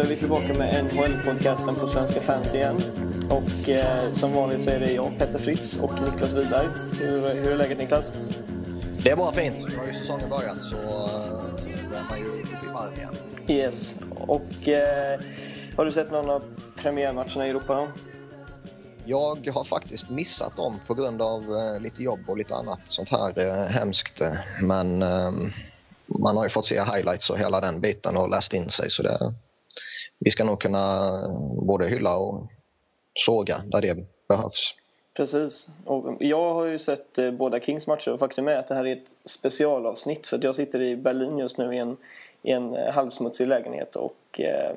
då är vi tillbaka med NHL-podcasten på Svenska fans igen. Och eh, som vanligt så är det jag, Petter Fritz och Niklas Wiberg. Hur, hur är läget Niklas? Det är bara fint. Nu har ju säsongen börjat så uh, är man ju uppe i varv igen. Yes. Och eh, har du sett någon av premiärmatcherna i Europa då? Jag har faktiskt missat dem på grund av uh, lite jobb och lite annat sånt här uh, hemskt. Men um, man har ju fått se highlights och hela den biten och läst in sig så det, vi ska nog kunna både hylla och såga där det behövs. Precis. Och jag har ju sett eh, båda Kings matcher och faktum är att det här är ett specialavsnitt för att jag sitter i Berlin just nu i en, i en eh, halvsmutsig lägenhet och, eh,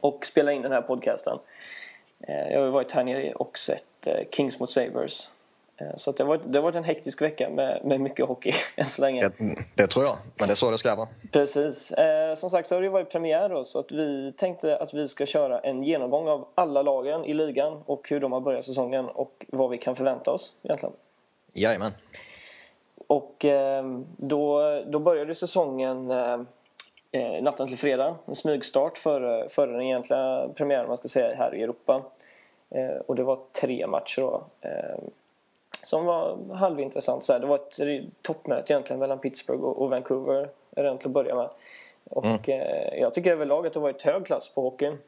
och spelar in den här podcasten. Jag har ju varit här nere och sett Kings mot Sabres så det, har varit, det har varit en hektisk vecka med, med mycket hockey än så länge. Det, det, tror jag, men det är så det ska vara. Precis. Eh, som sagt så har det varit premiär då, så att vi tänkte att vi ska köra en genomgång av alla lagen i ligan och hur de har börjat säsongen och vad vi kan förvänta oss egentligen. Jajamän. Och eh, då, då började säsongen eh, eh, natten till fredag. En smygstart före, före den egentliga premiären man ska säga här i Europa. Eh, och det var tre matcher då som var halvintressant. Så här, det var ett toppmöte egentligen mellan Pittsburgh och, Vancouver redan till att börja med. Och mm. eh, jag tycker överlag att det har varit hög klass på hockeyn.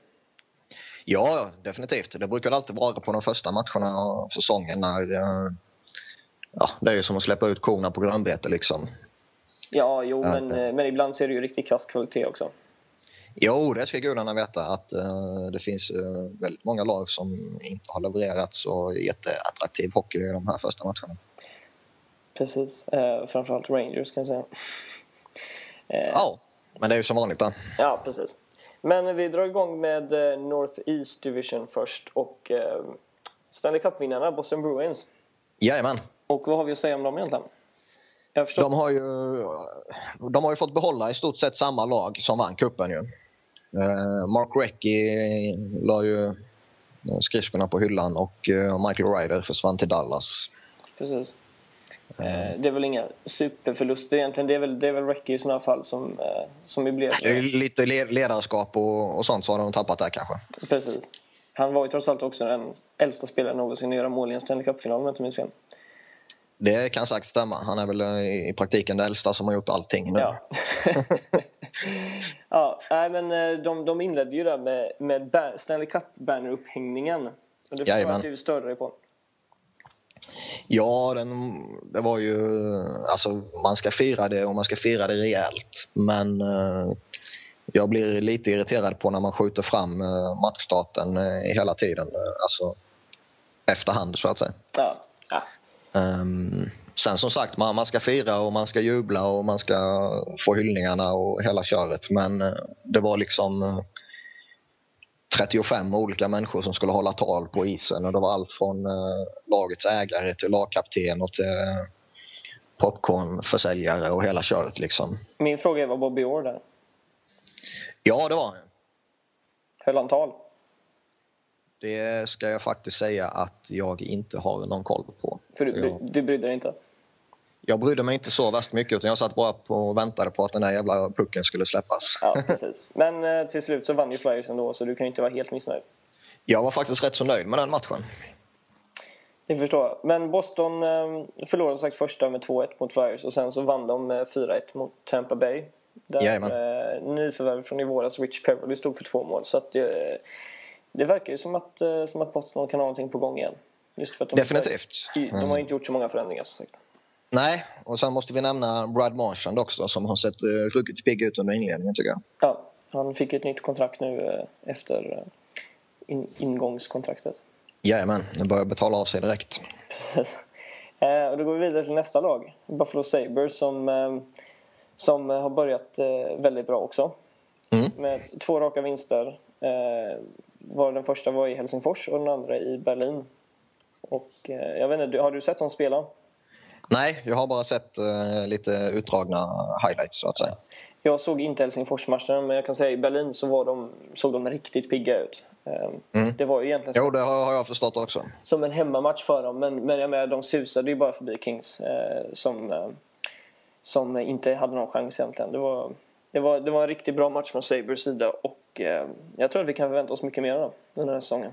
Ja, definitivt. Det brukar alltid vara på de första matcherna av säsongen när eh, ja, det är ju som att släppa ut korna på grönbete liksom. Ja, jo, men, äh, men ibland så är det ju riktigt krass kvalitet också. Jo, det ska gudarna veta att uh, det finns uh, väldigt många lag som inte har levererat så jätteattraktiv hockey i de här första matcherna. Precis, uh, framförallt Rangers kan jag säga. ja, men det är ju som vanligt där. Ja, precis. Men vi drar igång med North East Division först och Stanley Cup-vinnarna Boston Bruins. Jajamän. Och vad har vi att säga om dem egentligen? De har, ju, de har ju fått behålla i stort sett samma lag som vann cupen ju. Eh, Mark Recchi la ju skridskorna på hyllan och eh, Michael Ryder försvann till Dallas. Precis. Eh, det är väl inga superförluster egentligen. Det är väl, det är väl Recchi i sådana fall som, som blev... Lite ledarskap och, och sånt så har de tappat där kanske. Precis. Han var ju trots allt också den äldsta spelaren någonsin att göra mål i en Stanley Cup-final om jag inte minns fel. Det kan säkert stämma. Han är väl i praktiken den äldsta som har gjort allting nu. Ja, ja nej, men eh, de, de inledde ju där med, med Stanley Cup-bannerupphängningen. Och det förstår jag att du störde dig på. Ja, den, det var ju... Alltså, man ska fira det och man ska fira det rejält. Men eh, jag blir lite irriterad på när man skjuter fram eh, matchstarten eh, hela tiden. Eh, alltså efterhand, så att säga. Ja. Um, sen som sagt, man, man ska fira och man ska jubla och man ska få hyllningarna och hela köret. Men uh, det var liksom uh, eh, 35 olika människor som skulle hålla tal på isen och det var allt från uh, lagets ägare till lagkapten och till popcornförsäljare och hela köret liksom. Min fråga är, var Bobby Orr där? Ja, det var han. Höll han tal? Det ska jag faktiskt säga att jag inte har någon koll på. För du, jag, du brydde dig inte? Jag brydde mig inte så värst mycket utan jag satt bara på och väntade på att den där jävla pucken skulle släppas. Ja, precis. Men eh, till slut så vann ju Flyers ändå så du kan ju inte vara helt missnöjd. Jag var faktiskt rätt så nöjd med den matchen. Det förstår jag. Men Boston eh, förlorade sagt första med 2-1 mot Flyers och sen så vann de med 4-1 mot Tampa Bay. Där eh, nyförvärv från i våras, Rich Peverly, stod för två mål. Så att, eh, det verkar ju som att, eh, som att Boston kan ha någonting på gång igen. Just för att de Definitivt. Inte, de har inte gjort så många förändringar som sagt. Nej, och sen måste vi nämna Brad Marchand också som har sett uh, ruggigt pigg ut under inledningen tycker jag. Ja, han fick ett nytt kontrakt nu uh, efter in, ingångskontraktet. Jajamän, det börjar betala av sig direkt. Precis. Eh, och då går vi vidare till nästa lag, Buffalo Sabres som, eh, som har börjat eh, väldigt bra också. Mm. Med två raka vinster var den första var i Helsingfors och den andra i Berlin. Och eh, jag vet inte, har du sett dem spela? Nej, jag har bara sett uh, lite utdragna highlights så att säga. Jag såg inte Helsingfors-matchen men jag kan säga i Berlin så var de, såg de riktigt pigga ut. Um, mm. Det var ju egentligen jo, det har, jag förstått också. Som en hemmamatch för dem men, men jag menar, de susade ju bara förbi Kings uh, som, uh, som inte hade någon chans egentligen. Det var, det var, det var en riktigt bra match från Sabres sida och eh, jag tror att vi kan förvänta oss mycket mer av den här säsongen.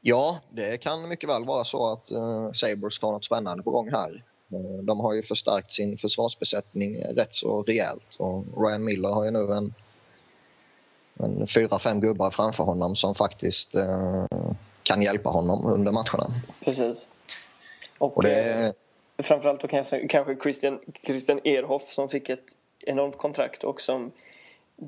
Ja, det kan mycket väl vara så att uh, Sabres har något spännande på gång här. Uh, de har ju förstärkt sin försvarsbesättning rätt så rejält och Ryan Miller har ju nu en, en fyra, fem gubbar framför honom som faktiskt uh, kan hjälpa honom under matcherna. Precis. Och, och det... Framförallt då kanske, kanske Christian, Christian Erhoff som fick ett enormt kontrakt och som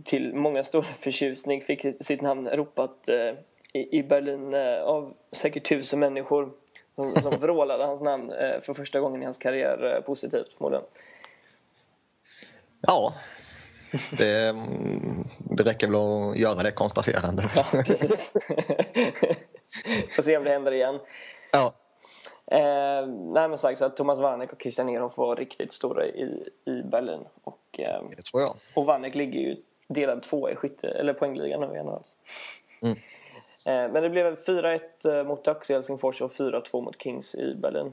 till många stora förtjusning fick sitt namn ropat eh, i Berlin eh, av säkert tusen människor som, som vrålade hans namn eh, för första gången i hans karriär eh, positivt förmodligen. Ja, det, mm, det räcker väl att göra det konstaterandet. Ja, precis. Får se om det händer igen. Ja. Eh, nej men sagt så att Thomas Vanek och Christian Ehrhoff var riktigt stora i, i Berlin. Och, eh, det tror jag. Och Vanek ligger ju delad tvåa i skytte, eller poängligan nu igen alltså. Mm. Eh, men det blev 4-1 eh, mot Ducks i Helsingfors och 4-2 mot Kings i Berlin.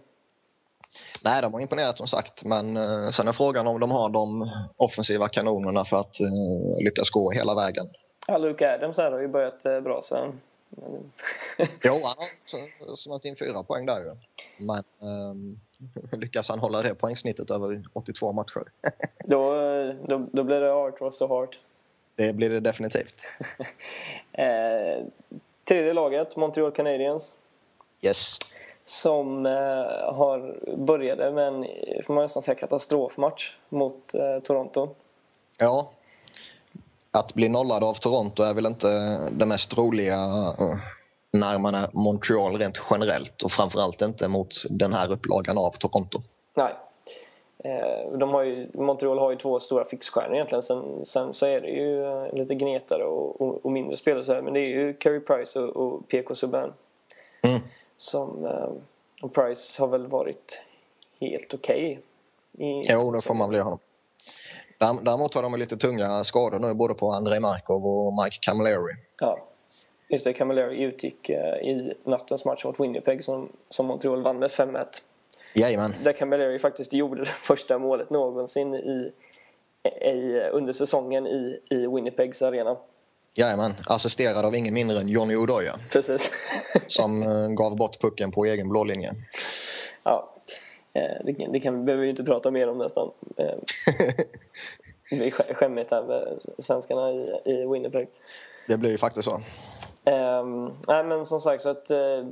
Nej, de har imponerat som sagt. Men eh, sen är frågan om de har de offensiva kanonerna för att eh, lyckas gå hela vägen. Ja, Luke Adams här har ju börjat eh, bra så... jo, han har snart in fyra poäng där ju. Men eh, lyckas han hålla det poängsnittet över 82 matcher? då, då, då blir det art was so hard. Det blir det definitivt. eh, tredje laget, Montreal Canadiens. Yes. Som eh, har började med en, får man nästan säga, katastrofmatch mot eh, Toronto. Ja. Att bli nollad av Toronto är väl inte det mest roliga uh, när man är Montreal rent generellt och framförallt inte mot den här upplagan av Toronto. Nej, Eh, de har ju, Montreal har ju två stora fixstjärnor egentligen. Sen, sen så är det ju eh, lite gnetare och, och, och mindre spelare så här. Men det är ju Carey Price och, och PK Subban. Mm. Som, eh, och Price har väl varit helt okej. Okay jo, det får man väl ge honom. Däremot har de lite tunga skador nu både på Andrei Markov och Mike Camilleri. Ja, just det. Camilleri utgick i nattens match mot Winnipeg som, som Montreal vann med 5-1. Jajamän. Där Camilleri faktiskt gjorde det första målet någonsin i, i, under säsongen i, i Winnipegs arena. Jajamän, assisterad av ingen mindre än Johnny Odoja. Precis. som uh, gav bort pucken på egen blålinje. Ja, eh, det, det kan, behöver vi inte prata mer om nästan. Det blir skämmigt här med svenskarna i, i Winnipeg. Det blir ju faktiskt så. Um, nej, men som sagt, så att uh,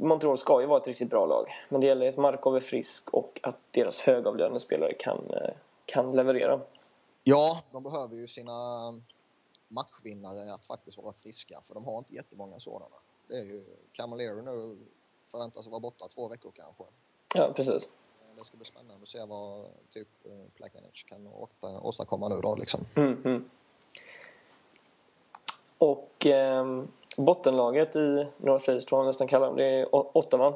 Montreal ska ju vara ett riktigt bra lag. Men det gäller att Markov är frisk och att deras högavlönade spelare kan, uh, kan leverera. Ja, de behöver ju sina matchvinnare att faktiskt vara friska, för de har inte jättemånga sådana. Det är ju Camilleri nu förväntas vara borta två veckor kanske. Ja, precis. Det ska bli spännande att se vad typ Plakanich kan åstadkomma nu då liksom. Mm, mm. Och eh, bottenlaget i Northeast får man nästan kalla dem. Det är Ottawa.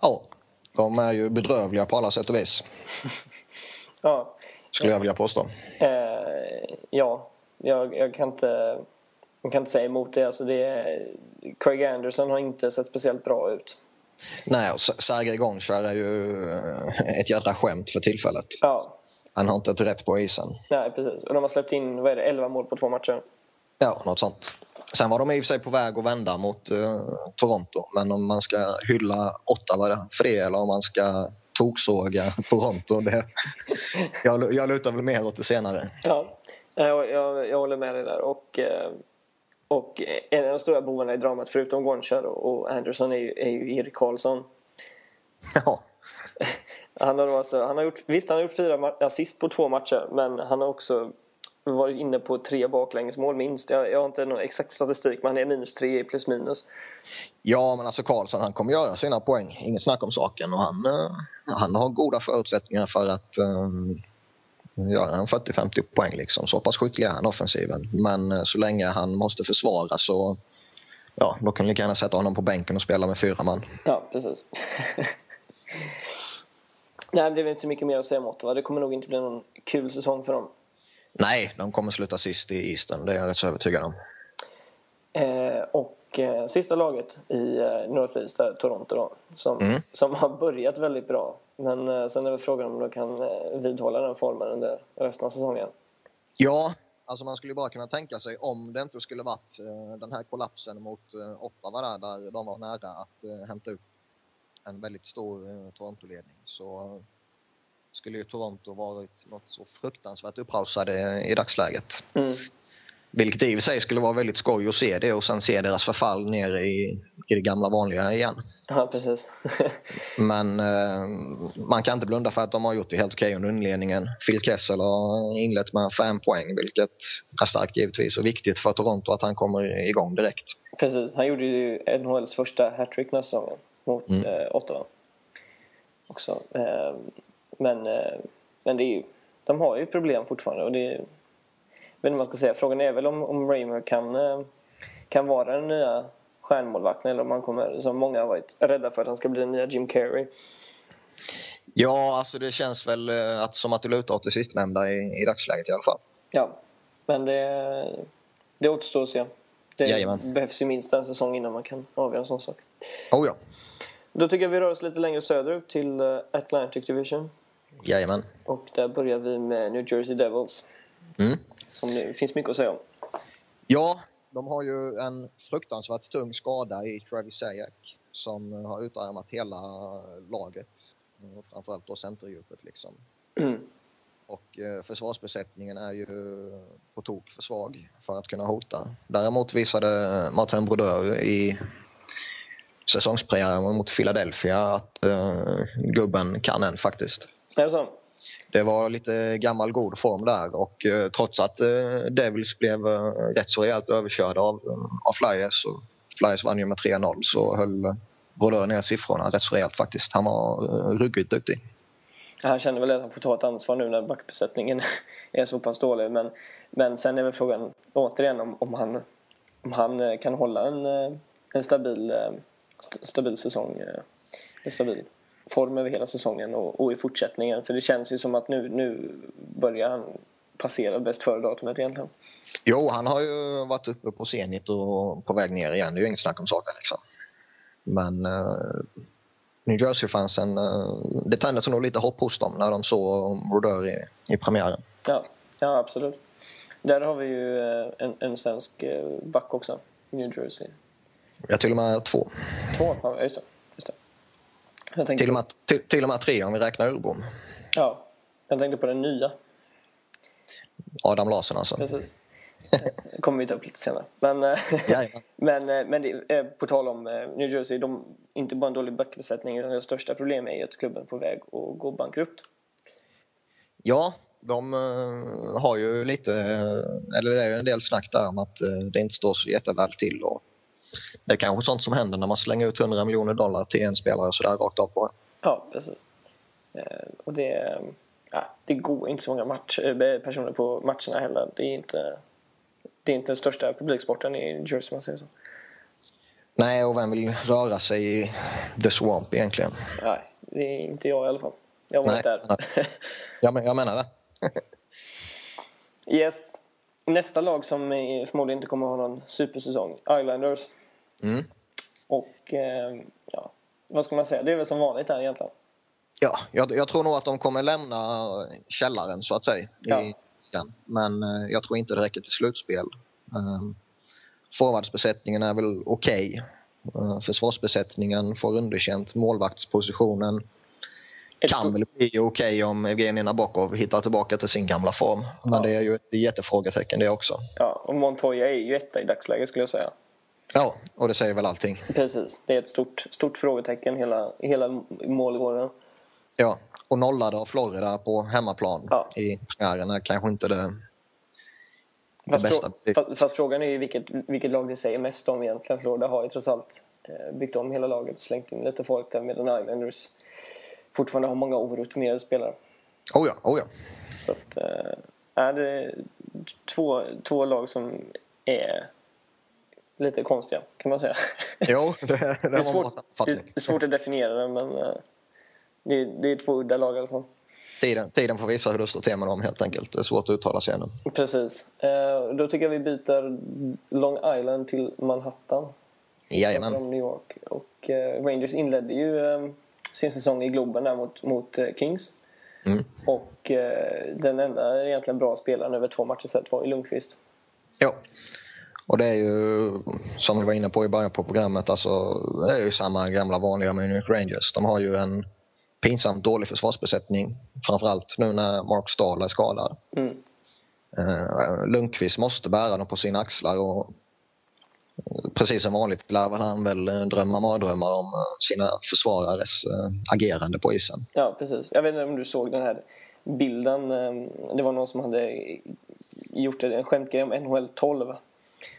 Ja, de är ju bedrövliga på alla sätt och vis. ja. Skulle jag vilja påstå. Eh, ja, jag, jag, kan inte, jag kan inte säga emot det. Alltså det är, Craig Anderson har inte sett speciellt bra ut. Nej, och Sergej Gonchar är ju eh, ett jädra skämt för tillfället. Ja. Han har inte ett rätt på isen. Nej, precis. Och de har släppt in, vad är det, 11 mål på två matcher. Ja, något sånt. Sen var de i och för sig på väg att vända mot uh, Toronto. Men om man ska hylla Ottawa för det eller om man ska toksåga Toronto. Det, jag, jag lutar väl mer åt det senare. Ja, jag, jag, jag håller med dig där. Och, eh, och en av de stora bovarna i dramat förutom Gonchar och Anderson är ju, är ju Erik Karlsson. Ja. Han har, alltså, han har gjort, visst, han har gjort fyra assist på två matcher men han har också varit inne på tre baklängesmål minst. Jag, jag har inte någon exakt statistik men han är minus tre i plus minus. Ja men alltså Karlsson han kommer göra sina poäng, inget snack om saken och han, uh, han har goda förutsättningar för att uh, göra en 40-50 poäng liksom. Så pass skicklig är han offensiven. Men uh, så länge han måste försvara så ja, då kan vi lika gärna sätta honom på bänken och spela med fyra man. Ja, precis. Nej, det är väl inte så mycket mer att säga om Ottawa. Det kommer nog inte bli någon kul säsong för dem. Nej, de kommer sluta sist i Eastern. Det är jag rätt så övertygad om. Eh, och eh, sista laget i eh, Northeast är Toronto då, som, mm. som har börjat väldigt bra. Men eh, sen är väl frågan om de kan eh, vidhålla den formen under resten av säsongen. Ja, Alltså man skulle bara kunna tänka sig om det inte skulle varit uh, den här kollapsen mot Ottawa där, där de var nära att hämta upp en väldigt stor Toronto-ledning så skulle ju Toronto varit något så fruktansvärt upphausade i dagsläget. Mm. Vilket i och för sig skulle vara väldigt skoj att se det och sen se deras förfall ner i, i det gamla vanliga igen. Ja, precis. Men eh, man kan inte blunda för att de har gjort det helt okej under inledningen. Phil Kessel har inlett med fem poäng, vilket är starkt givetvis och viktigt för Toronto att han kommer igång direkt. Precis, han gjorde ju NHLs första hattrick nästa säsongen mot mm. eh, Ottawa. Också. Eh, men, eh, men det är ju, de har ju problem fortfarande och det vet inte vad man ska säga. Frågan är väl om, om Raymer kan, eh, kan vara den nya stjärnmålvakten eller om han kommer, som många har varit rädda för, att han ska bli den nya Jim Carrey. Ja, alltså det känns väl eh, att, som att du lutar åt det sistnämnda i, i dagsläget i alla fall. Ja, men det, det återstår att se. Det Jajamän. behövs ju minst en säsong innan man kan avgöra en sån sak. Oh ja. Då tycker jag vi rör oss lite längre söderut till eh, Atlantic Division. Jajamän. Och där börjar vi med New Jersey Devils. Mm. Som det finns mycket att säga om. Ja, de har ju en fruktansvärt tung skada i Travis Sajak som har utarmat hela laget. Framförallt då centerdjupet liksom. Mm. Och eh, försvarsbesättningen är ju på tok för svag för att kunna hota. Däremot visade Martin Brodeur i säsongspremiären mot Philadelphia att uh, gubben kan en faktiskt. Är det så? Det var lite gammal god form där och eh, trots att eh, Devils blev eh, rätt så rejält överkörda av, eh, av Flyers och Flyers vann ju med 3-0 så höll eh, Brodeur ner siffrorna rätt så rejält faktiskt. Han var eh, ruggigt duktig. Han känner väl att han får ta ett ansvar nu när backbesättningen är så pass dålig. Men, men sen är väl frågan återigen om, om, han, om han kan hålla en, en stabil, stabil säsong. En stabil form över hela säsongen och, och, i fortsättningen. För det känns ju som att nu, nu börjar han passera bäst före-datumet egentligen. Jo, han har ju varit uppe på Zenit och på väg ner igen. Det är ju inget snack om saken liksom. Men uh, New Jersey-fansen, uh, det tändes nog lite hopp hos dem när de såg Brodeur i, i premiären. Ja, ja, absolut. Där har vi ju uh, en, en svensk back också, New Jersey. Ja, till och med två. Två? Ja, just det. Till och, med, till, till och med tre om vi räknar Urbom. Ja, jag tänkte på den nya. Adam Larsson alltså. Precis. Kommer vi ta upp lite senare. Men, eh, men, eh, men det, på tal om eh, New Jersey, de inte bara en dålig backbesättning utan det största problemet är att klubben är på väg att gå bankrutt. Ja, de har ju lite, eller det är ju en del snack där om att det inte står så jätteväl till och det är kanske sånt som händer när man slänger ut 100 miljoner dollar till en spelare sådär rakt av på Ja, precis. Eh, och det, ja, det går inte så många match, eh, personer på matcherna heller. Det är inte, det är inte den största publiksporten i Jersey om man säger så. Nej, och vem vill röra sig i The Swamp egentligen? Nej, det är inte jag i alla fall. Jag var inte där. ja, men jag menar det. yes. Nästa lag som förmodligen inte kommer att ha någon supersäsong, Islanders. Mm. Och eh, ja, vad ska man säga? Det är väl som vanligt här egentligen. Ja, jag, jag tror nog att de kommer lämna källaren så att säga. Ja. I den. Men eh, jag tror inte det räcker till slutspel. Um, forwardsbesättningen är väl okej. Okay. Uh, försvarsbesättningen får underkänt. Målvaktspositionen kan väl bli okej okay om Evgenij Nabokov hittar tillbaka till sin gamla form. Men ja. det är ju ett jättefrågetecken det också. Ja, och Montoya är ju etta i dagsläget skulle jag säga. Ja, och det säger väl allting. Precis, det är ett stort, stort frågetecken hela, hela målgården. Ja, och nollade av Florida på hemmaplan ja. i premiären är kanske inte det, fast, bästa. Fast, fast, frågan är ju vilket, vilket lag det säger mest om egentligen. Florida har ju trots allt eh, byggt om hela laget och slängt in lite folk där medan Islanders fortfarande har många orutinerade spelare. Oh ja, oh ja. Så att, äh, är det två, två lag som är lite konstiga kan man säga. Jo, det, det, det, är svårt, det är svårt att definiera det men det, det är två udda lag i alla fall. Tiden, tiden får visa hur det står till med dem helt enkelt. Det är svårt att uttala sig ännu. Precis. Eh, då tycker jag vi byter Long Island till Manhattan. Jajamän. Från New York. Och eh, Rangers inledde ju eh, sin säsong i Globen där mot, mot eh, Kings. Mm. Och eh, den enda egentligen bra spelaren över två matcher sett var ju Lundqvist. Ja. Och det är ju, som vi var inne på i början på programmet, alltså, det är ju samma gamla vanliga York Rangers. De har ju en pinsamt dålig försvarsbesättning. Framförallt nu när Mark Stahl är skadad. Mm. Uh, Lundqvist måste bära dem på sina axlar och precis som vanligt lär han väl drömma mardrömmar om eh, sina försvarares uh, agerande på isen. Ja, precis. Jag vet inte om du såg den här bilden. Det var någon som hade gjort en skämtgrej om NHL 12.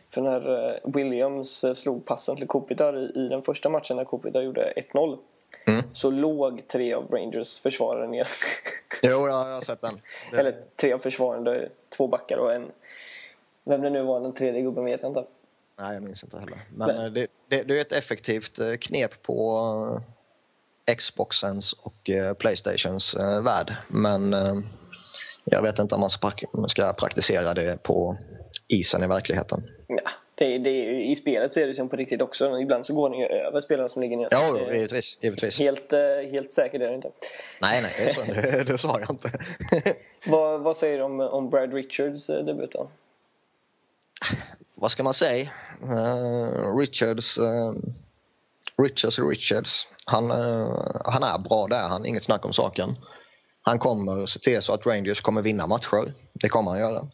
För när Williams slog passen till Kopitar i, i den första matchen när Kopitar gjorde 1-0 Mm. Så låg tre av Rangers försvarare ner. jo, jag har sett den. Det... Eller tre av försvararna, två backar och en... Vem det nu var, den tredje gubben vet jag inte. Nej, jag minns inte heller. Men, Men... Eh, det, det, det, är ett effektivt eh, knep på eh, Xboxens och Playstations värld. Men jag vet inte om man ska praktisera det på isen i verkligheten. Ja, det, det, I spelet så är det som på riktigt också. Ibland så går den ju över spelarna som ligger ner. Ja, givetvis. givetvis. Helt, eh, helt säkert är det inte. Nej, nej, det, så, det, det sa jag inte. vad, vad säger du om, om Brad Richards eh, debut då? Vad ska man säga? Uh, Richards... Uh, Richards Richards. Han, uh, han är bra där, han inget snack om saken. Han kommer se till så att Rangers kommer vinna matcher. Det kommer han göra.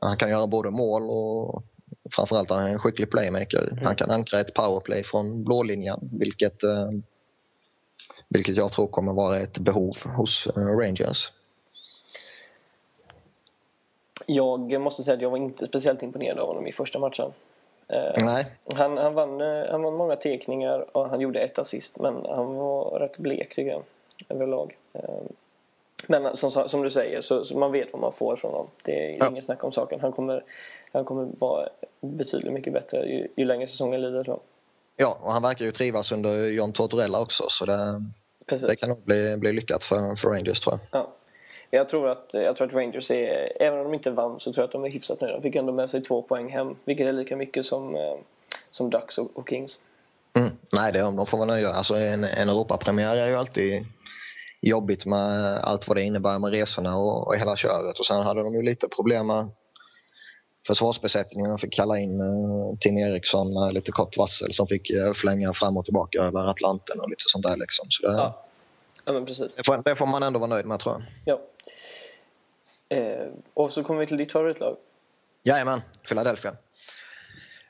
Han kan göra både mål och framförallt är han en skicklig playmaker. Mm. Han kan ankra ett powerplay från blålinjen vilket, eh, vilket jag tror kommer vara ett behov hos eh, Rangers. Jag måste säga att jag var inte speciellt imponerad av honom i första matchen. Eh, Nej. Han, han, vann, han vann många tekningar och han gjorde ett assist men han var rätt blek tycker jag överlag. Men som, som du säger, så, så, man vet vad man får från honom. Det är ja. inget snack om saken. Han kommer, han kommer vara betydligt mycket bättre ju, ju längre säsongen lider. Så. Ja, och han verkar ju trivas under John Tortorella också. Så det, det kan nog bli, bli lyckat för, för Rangers tror jag. Ja. Jag tror, att, jag tror att Rangers är, även om de inte vann, så tror jag att de är hyfsat nöjda. De fick ändå med sig två poäng hem, vilket är lika mycket som, eh, som Ducks och, och Kings. Mm. Nej, det, de får vara nöjda. Alltså en, en Europapremiär är ju alltid jobbigt med allt vad det innebär med resorna och, och hela köret. Och sen hade de ju lite problem med försvarsbesättningen. Fick kalla in uh, Tim Eriksson med lite kort varsel som fick uh, flänga fram och tillbaka över Atlanten och lite sånt där. Liksom. Så det, ja. ja, men precis. Det får, det får, man ändå vara nöjd med tror jag. Ja. Eh, och så kommer vi till ditt favoritlag. Jajamän, Philadelphia.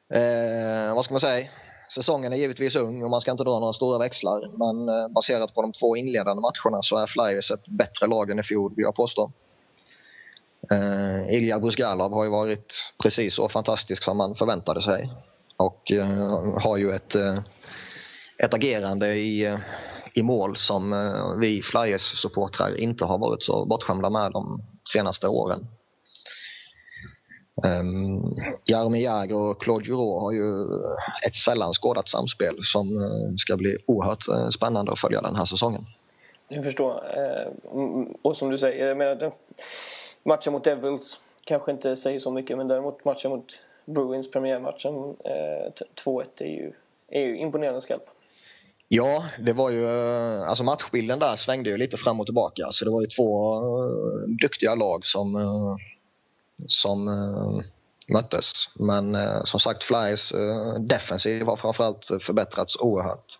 Eh, vad ska man säga? Säsongen är givetvis ung och man ska inte dra några stora växlar men eh, baserat på de två inledande matcherna så är Flyers ett bättre lag än i fjol vill jag påstå. Eh, uh, Ilja Brusgalov har ju varit precis så fantastisk som man förväntade sig och uh, har ju ett, uh, ett agerande i, i mål som uh, vi Flyers-supportrar inte har varit så bortskämda med de senaste åren. Um, Jaromir Jagr och Claude Giroux har ju ett sällan skådat samspel som uh, ska bli oerhört uh, spännande att följa den här säsongen. Jag förstår. Uh, och som du säger, jag menar, matchen mot Devils kanske inte säger så mycket men däremot matchen mot Bruins premiärmatchen 2-1 är ju, är ju imponerande skarp. Ja, det var ju, alltså matchbilden där svängde ju lite fram och tillbaka så det var ju två duktiga lag som som uh, möttes. Men uh, som sagt, Flyers uh, defensiv har framförallt förbättrats oerhört.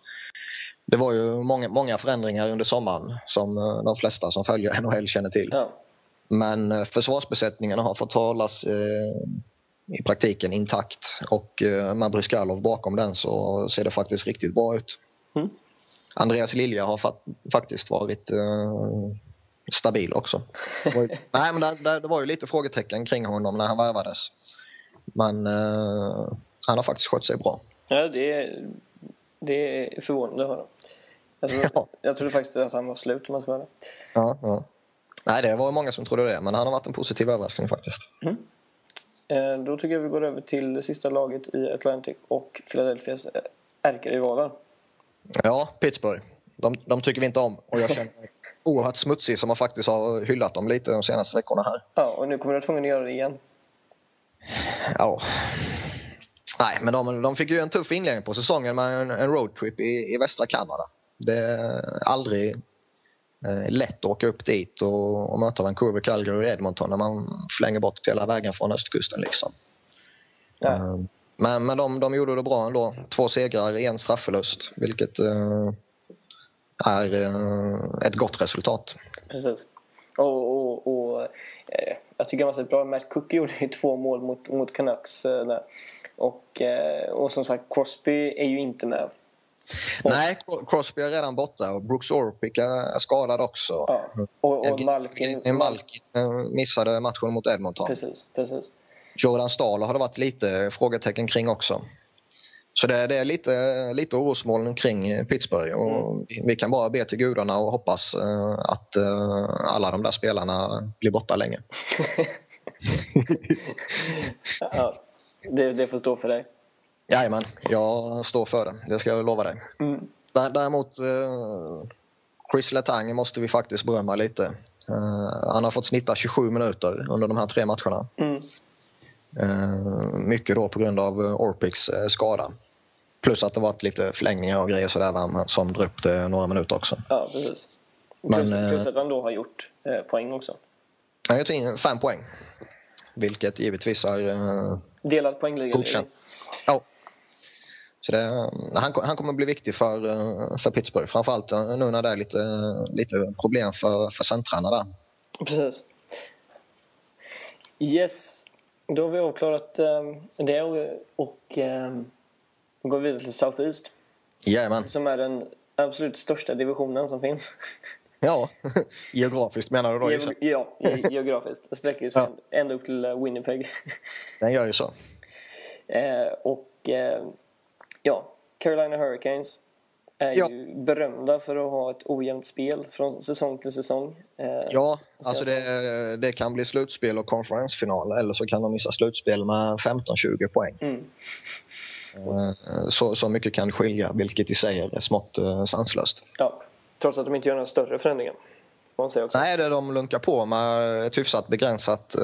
Det var ju många, många förändringar under sommaren som de flesta som följer NHL känner till. Ja. Men försvarsbesättningarna har fått hållas i praktiken intakt och med Bryskalov bakom den så ser det faktiskt riktigt bra ut. Mm. Andreas Lilja har faktiskt varit stabil också. Det var, nej, men det, det, det, var ju lite frågetecken kring honom när han värvades. Men uh, han har faktiskt skött sig bra. Ja, det är, det är förvånande att höra. Jag trodde, ja. jag trodde faktiskt att han var slut om man ska ja, ja. Nej, det var många som trodde det, men han har varit en positiv överraskning faktiskt. Mm. Eh, då tycker jag vi går över till det sista laget i Atlantic och Philadelphias ärkerivaler. Ja, Pittsburgh. De, de tycker vi inte om och jag känner oerhört smutsig som man faktiskt har hyllat dem lite de senaste veckorna här. Ja, och nu kommer du att tvungen att göra det igen. Ja. Nej, men de, de fick ju en tuff inledning på säsongen med en, en roadtrip i, i västra Kanada. Det är aldrig eh, lätt att åka upp dit och, och möta Vancouver, Calgary och Edmonton när man flänger bort hela vägen från östkusten. Liksom. Ja. Eh, men men de, de gjorde det bra ändå. Två segrar, en straffförlust, vilket eh, är eh, ett gott resultat. Precis. Och, och, och eh, jag tycker var så bra. Matt Cookie gjorde ju två mål mot, mot Canucks eh, där. Och, och som sagt, Crosby är ju inte med. Nej, Crosby är redan borta och Brooks Orpik är skadad också. Ja. Och, och Malkin... Malkin missade matchen mot Edmonton. Precis, precis. Jordan Stahl har det varit lite frågetecken kring också. Så det, det är lite, lite orosmoln kring eh, Pittsburgh och vi, vi kan bara be till gudarna och hoppas eh, att eh, alla de där spelarna blir borta länge. ja, det, det får stå för dig. Jajamän, jag står för det. Det ska jag lova dig. Mm. Dä- Däremot eh, Chris Letang måste vi faktiskt berömma lite. Han har fått snitta 27 minuter under de här tre matcherna. Mm. Eh, mycket då på grund av eh, Orpiks eh, skada. Plus att det varit lite förlängningar och grejer sådär som det några minuter också. Ja, precis. Men, Plus, plus att han då har gjort poäng också. Han har gjort in fem poäng. Vilket givetvis är eh, Delad poängliga. godkänt. Ja. Så det, han, han kommer bli viktig för, för Pittsburgh. Framförallt nu när det är lite, lite problem för, för centrarna där. Precis. Yes, då har vi avklarat um, det och, och um, går vidare till South East. Jajamän. Som är den absolut största divisionen som finns. Ja, geografiskt menar du då? Ge- ja, ge- geografiskt. Det sträcker sig ända upp till eh, Winnipeg. Den gör ju så. Eh, och eh, ja, Carolina Hurricanes är Ja. ju berömda för att ha ett ojämnt spel från säsong till säsong. Eh, Ja, Så alltså det, det kan bli slutspel och konferensfinal eller så kan de missa slutspel med 15-20 poäng. Mm. Eh, Så, så mycket kan skilja, vilket i sig är smått eh, sanslöst. ja, trots att de inte gör några större förändringar. Nej, det de lunkar på med ett hyfsat begränsat,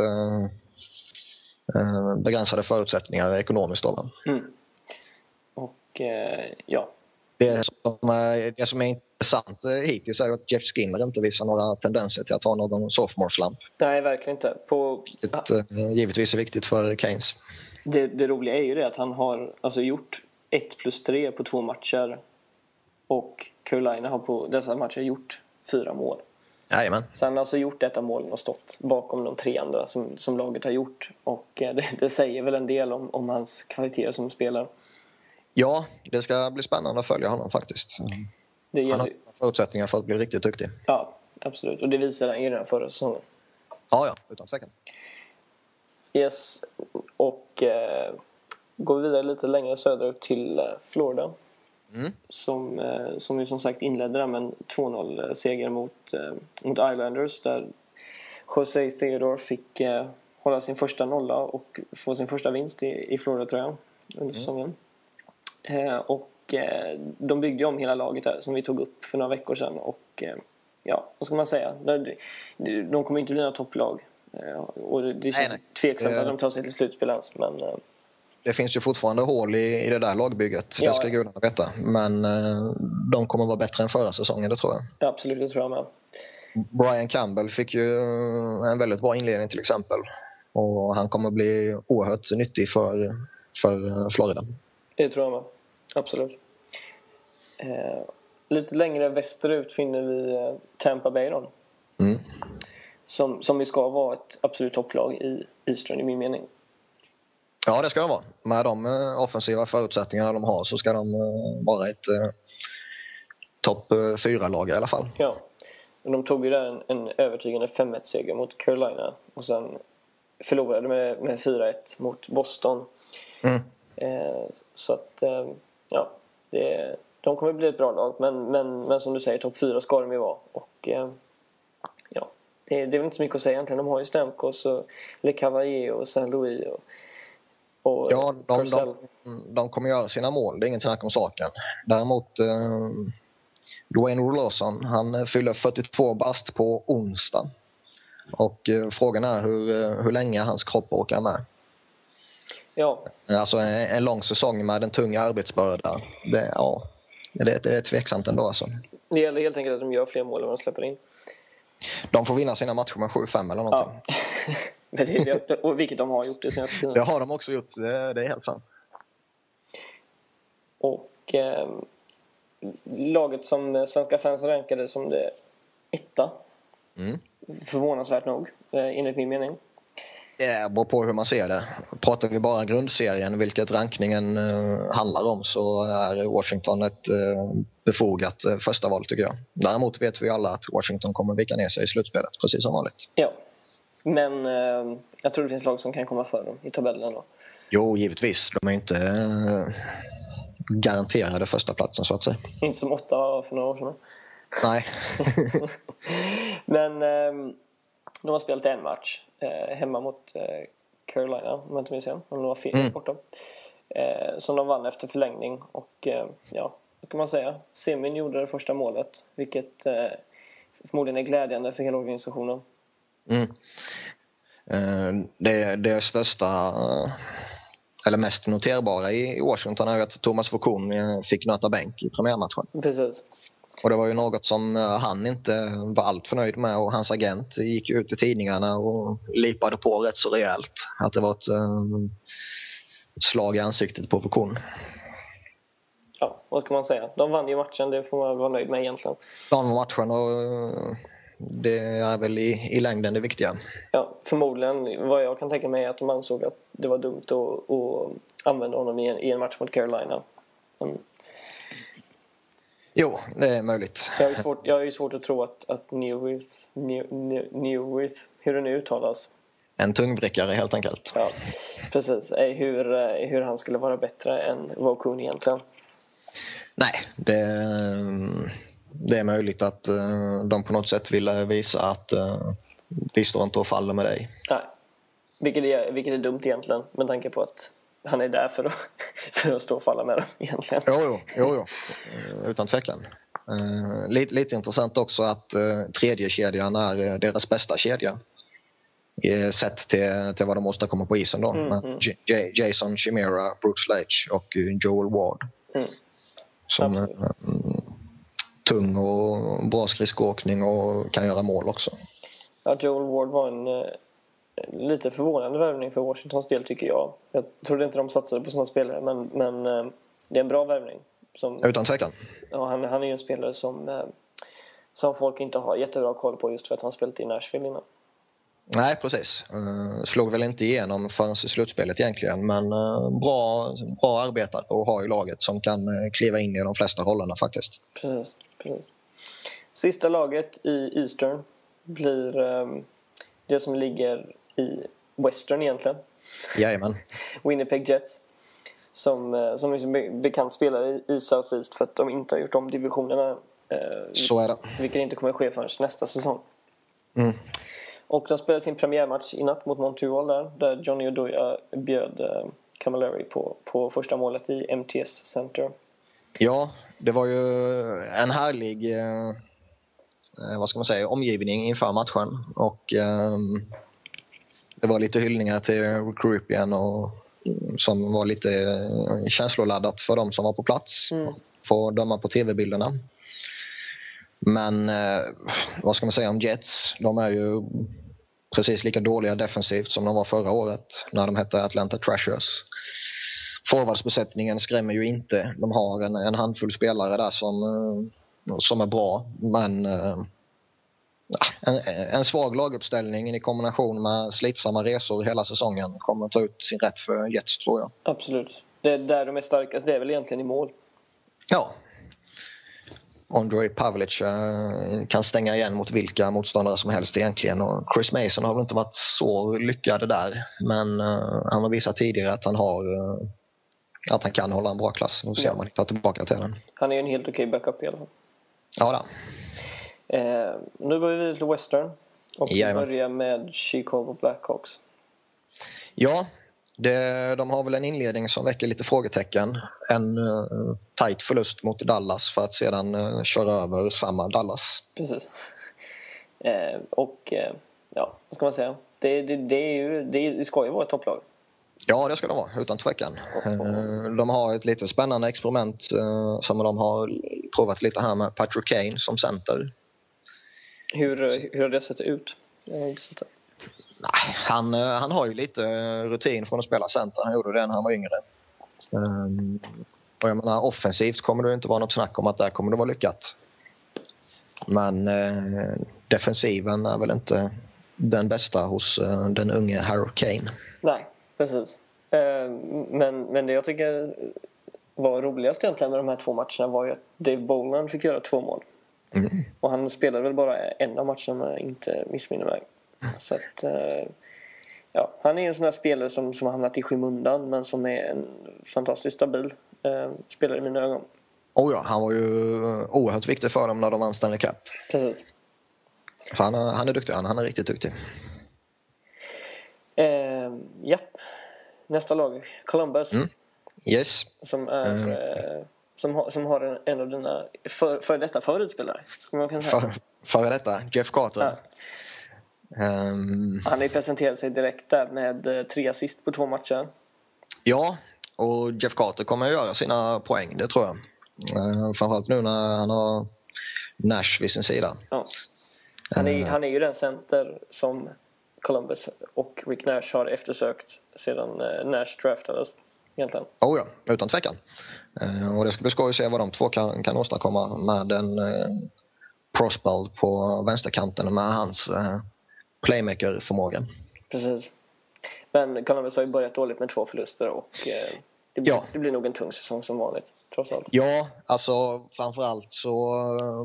begränsade förutsättningar ekonomiskt. Då? Mm. Och ja, Det, som är, det som är intressant eh, hittills är att Jeff Skinner inte visar några tendenser till att ha någon sophomore slump. nej verkligen inte. På, Vilket eh, givetvis är viktigt för Keynes. det, det roliga är ju det att han har alltså, gjort 1 plus 3 på två matcher. Och Carolina har på dessa matcher gjort fyra mål. Jajamän. Så han har alltså gjort detta målen och stått bakom de tre andra som, som laget har gjort. Och eh, det, det säger väl en del om, om hans kvaliteter som spelare. Ja, det ska bli spännande att följa honom faktiskt. Det Han har förutsättningar för att bli riktigt duktig. Ja, absolut. Och det visade han ju redan förra säsongen. Ja, ja, utan tvekan. Yes, och eh, går vi vidare lite längre söderut till eh, Florida. Mm. Som, eh, som ju som sagt inledde där med en 2-0 seger mot, eh, mot Islanders där Jose Theodore fick eh, hålla sin första nolla och få sin första vinst i, i Florida-tröjan under säsongen. Eh, och eh, de byggde om hela laget där som vi tog upp för några veckor sedan och eh, ja, vad ska man säga? De, kommer inte bli några topplag. Eh, och det, känns nej. tveksamt Det- att de tar sig till slutspel ens. Men eh, Det finns ju fortfarande hål i, i det där lagbygget, Ja, det ska gudarna veta. Men eh, de kommer vara bättre än förra säsongen, det tror jag. ja, absolut, det tror jag med. Brian Campbell fick ju en väldigt bra inledning till exempel. Och han kommer bli oerhört nyttig för, för eh, Florida. Det tror jag med. Absolut. Eh, lite längre västerut finner vi eh, Tampa Bay då. Mm. Som, som ju ska vara ett absolut topplag i Eastern i min mening. Ja, det ska de vara. Med de eh, offensiva förutsättningarna de har så ska de eh, vara ett eh, topp eh, fyra-lag i alla fall. Ja. De tog ju där en, en övertygande 5-1-seger mot Carolina och sen förlorade med, med 4-1 mot Boston. Mm. Eh, så att, eh, ja, det, de kommer bli ett bra lag. Men, men, men som du säger, topp 4 ska de ju vara. Och, eh, ja, det, det är väl inte så mycket att säga egentligen. De har ju Stamkos och Le Cavalier och Saint Louis och, och Ja, de, de, de kommer göra sina mål, det är inget snack om saken. Däremot eh, Dwayne Roloson, han fyller 42 bast på onsdag. Och eh, frågan är hur, eh, hur länge hans kropp orkar med. Ja, Alltså en, en lång säsong med en tung arbetsbörda. Det, ja, det, det är tveksamt ändå alltså. Det gäller helt enkelt att de gör fler mål än vad de släpper in. De får vinna sina matcher med 7-5 eller någonting. Ja. det, och vilket de har gjort det senaste tiden. Det har de också gjort, det, det är helt sant. Och eh, laget som svenska fans rankade som det etta. Mm. Förvånansvärt nog, eh, enligt min mening. Det beror på hur man ser det. Pratar vi bara grundserien, vilket rankningen uh, handlar om, så är Washington ett uh, befogat uh, första val tycker jag. Däremot vet vi alla att Washington kommer vika ner sig i slutspelet, precis som vanligt. Ja, men jag tror det finns lag som kan komma före dem i tabellen då. Jo, givetvis. De är inte garanterade första platsen så att säga. Inte som åtta för några år sedan. Nej. men de har spelat en match eh, hemma mot eh, Carolina, om jag inte minns igen. Om det var fel mm. borta. Eh, som de vann efter förlängning. Och eh, ja, vad kan man säga? Semin gjorde det första målet, vilket eh, förmodligen är glädjande för hela organisationen. Mm. Eh, det, det största eller mest noterbara i Washington är att Thomas Foucault fick nöta bänk i premiärmatchen. Precis. Och det var ju något som eh, han inte var alltför nöjd med och hans agent gick ut i tidningarna och lipade på rätt så rejält. Att det var ett, um, slag i ansiktet på Foucault. Ja, vad ska man säga? De vann ju matchen, det får man vara nöjd med egentligen. De vann matchen och eh, det är väl i, i längden det viktiga. Ja, förmodligen. Vad jag kan tänka mig är att de ansåg att det var dumt att, att använda honom i en, i en match mot Carolina. Men Jo, det är möjligt. Jag har ju svårt, jag har ju svårt att tro att, att Newith, New, New, Newith, hur det nu uttalas. En tungbrickare helt enkelt. Ja, precis. Hur, hur han skulle vara bättre än Vokun egentligen. Nej, det, det är möjligt att eh, de på något sätt ville visa att vi står inte och faller med dig. Nej, vilket är, vilket är dumt egentligen med tanke på att han är där för att, för att stå och falla med dem egentligen. Jo, jo, jo, jo. Utan tvekan. Uh, lite, lite intressant också att uh, tredje kedjan är uh, deras bästa kedja. Uh, sett till, till vad de åstadkommer på isen då. Mm, mm. Jason Chimera, Brooks Leitch och Joel Ward. Mm. Som uh, tung och bra skridskoåkning och kan göra mål också. Ja, Joel Ward var en lite förvånande värvning för Washingtons del tycker jag. Jag trodde inte de satsade på sådana spelare men, men eh, det är en bra värvning. Som, Utan tvekan. Ja, han, han är ju en spelare som, eh, som folk inte har jättebra koll på just för att han spelat i Nashville innan. Nej, precis. Uh, slog väl inte igenom förrän i slutspelet egentligen men bra, bra arbetare att ha i laget som kan kliva in i de flesta rollerna faktiskt. Precis, precis. Sista laget i Eastern blir det som ligger i Western egentligen. Jajamän. Winnipeg Jets. Som, eh, som liksom bekant spelar i, South East för att de inte har gjort om divisionerna. Eh, Så är det. Vilket inte kommer ske förrän nästa säsong. Mm. Och de spelade sin premiärmatch i natt mot Montreal där, där Johnny Oduya bjöd eh, Camilleri på, på första målet i MTS Center. Ja, det var ju en härlig eh, eh, vad ska man säga, omgivning inför matchen. Och eh, det var lite hyllningar till Recruipian och som var lite eh, känsloladdat för de som var på plats. Mm. Få döma på tv-bilderna. Men eh, vad ska man säga om Jets? De är ju precis lika dåliga defensivt som de var förra året när de hette Atlanta Trashers. Forwardsbesättningen skrämmer ju inte. De har en, en handfull spelare där som, eh, som är bra men en, en svag laguppställning i kombination med slitsamma resor hela säsongen kommer att ta ut sin rätt för Jets tror jag. Absolut. Det är där de är starkast, det är väl egentligen i mål. Ja. Andrei Pavlic uh, kan stänga igen mot vilka motståndare som helst egentligen och Chris Mason har väl inte varit så lyckad där men uh, han har visat tidigare att han har uh, att han kan hålla en bra klass. Vi får se ja. om han hittar tillbaka till den. Han är en helt okej backup i alla fall. Ja, då. Eh, nu börjar vi till Western. Och vi börjar med Chicago Blackhawks. Ja, det, de har väl en inledning som väcker lite frågetecken. En uh, tight förlust mot Dallas för att sedan uh, köra över samma Dallas. Precis. Eh, och eh, ja, vad ska man säga? Det, det, det, är ju, det, det ska ju vara ett topplag. Ja, det ska de vara, utan tvekan. Eh, de har ett lite spännande experiment som de har provat lite här med Patrick Kane som center. Hur, hur har det sett ut? Jag har inte sett det. Nej, han, eh, han har ju lite rutin från att spela center. Han gjorde det när han var yngre. Um, och jag menar, offensivt kommer det inte vara något snack om att där kommer det vara lyckat. Men eh, defensiven är väl inte den bästa hos eh, den unge Harry Kane. Nej, precis. Eh, men, men det jag tycker var roligast egentligen med de här två matcherna var ju att Dave Boland fick göra två mål. Mm. Och han spelade väl bara en av matcherna om jag inte missminner mig. Så att, eh, ja, han är en sån där spelare som, som har hamnat i skymundan men som är en fantastiskt stabil eh, spelare i mina ögon. Oh ja, han var ju oerhört viktig för dem när de vann Stanley Cup. Precis. Han, han är duktig, han, han är riktigt duktig. Eh, ja. Nästa lag, Columbus. Mm. Yes. Som, är, mm. eh, som, har, som har en, en av dina före för detta favoritspelare. man kunna säga. För, före detta, Jeff Carter. Ja. Um, han har ju presenterat sig direkt där med eh, tre assist på två matcher. Ja, och Jeff Carter kommer att göra sina poäng, det tror jag. Uh, framförallt nu när han har Nash vid sin sida. Ja. Han, är, uh, han är ju den center som Columbus och Rick Nash har eftersökt sedan uh, Nash draftades. Egentligen. Oh ja, utan tvekan. Uh, och det ska bli skoj att se vad de två kan, kan åstadkomma med en uh, Prospeld på vänsterkanten med hans playmaker-förmåga. Precis. Men Columbus har ju börjat dåligt med två förluster och eh, det, blir, ja. det blir nog en tung säsong som vanligt, trots allt. Ja, alltså framförallt så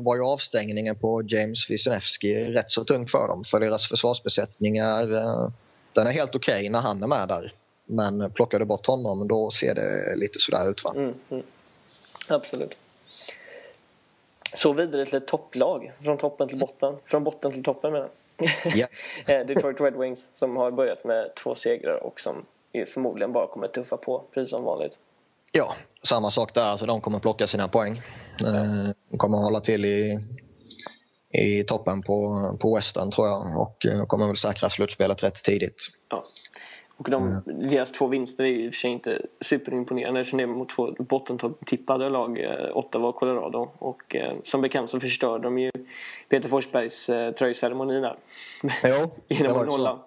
var ju avstängningen på James Wisniewski rätt så tung för dem. För deras försvarsbesättning är, eh, den är helt okej okay när han är med där. Men plockar du bort honom då ser det lite sådär ut va? Mm, mm. Absolut. Så vidare till ett topplag, från toppen till botten. Från botten till toppen menar. Yeah. Detroit Red Wings som har börjat med två segrar och som förmodligen bara kommer tuffa på precis som vanligt. Ja, samma sak där. Alltså, de kommer plocka sina poäng. Eh, de kommer hålla till i, i toppen på, på Western tror jag och eh, kommer väl säkra slutspelet rätt tidigt. Ja. Och de, mm. deras två vinster är i och för sig inte superimponerande eftersom det är mot två bottentippade lag, eh, Ottawa och Colorado. Och eh, som bekant så förstörde de ju Peter Forsbergs eh, tröjceremoni där. Jo, Genom att nolla.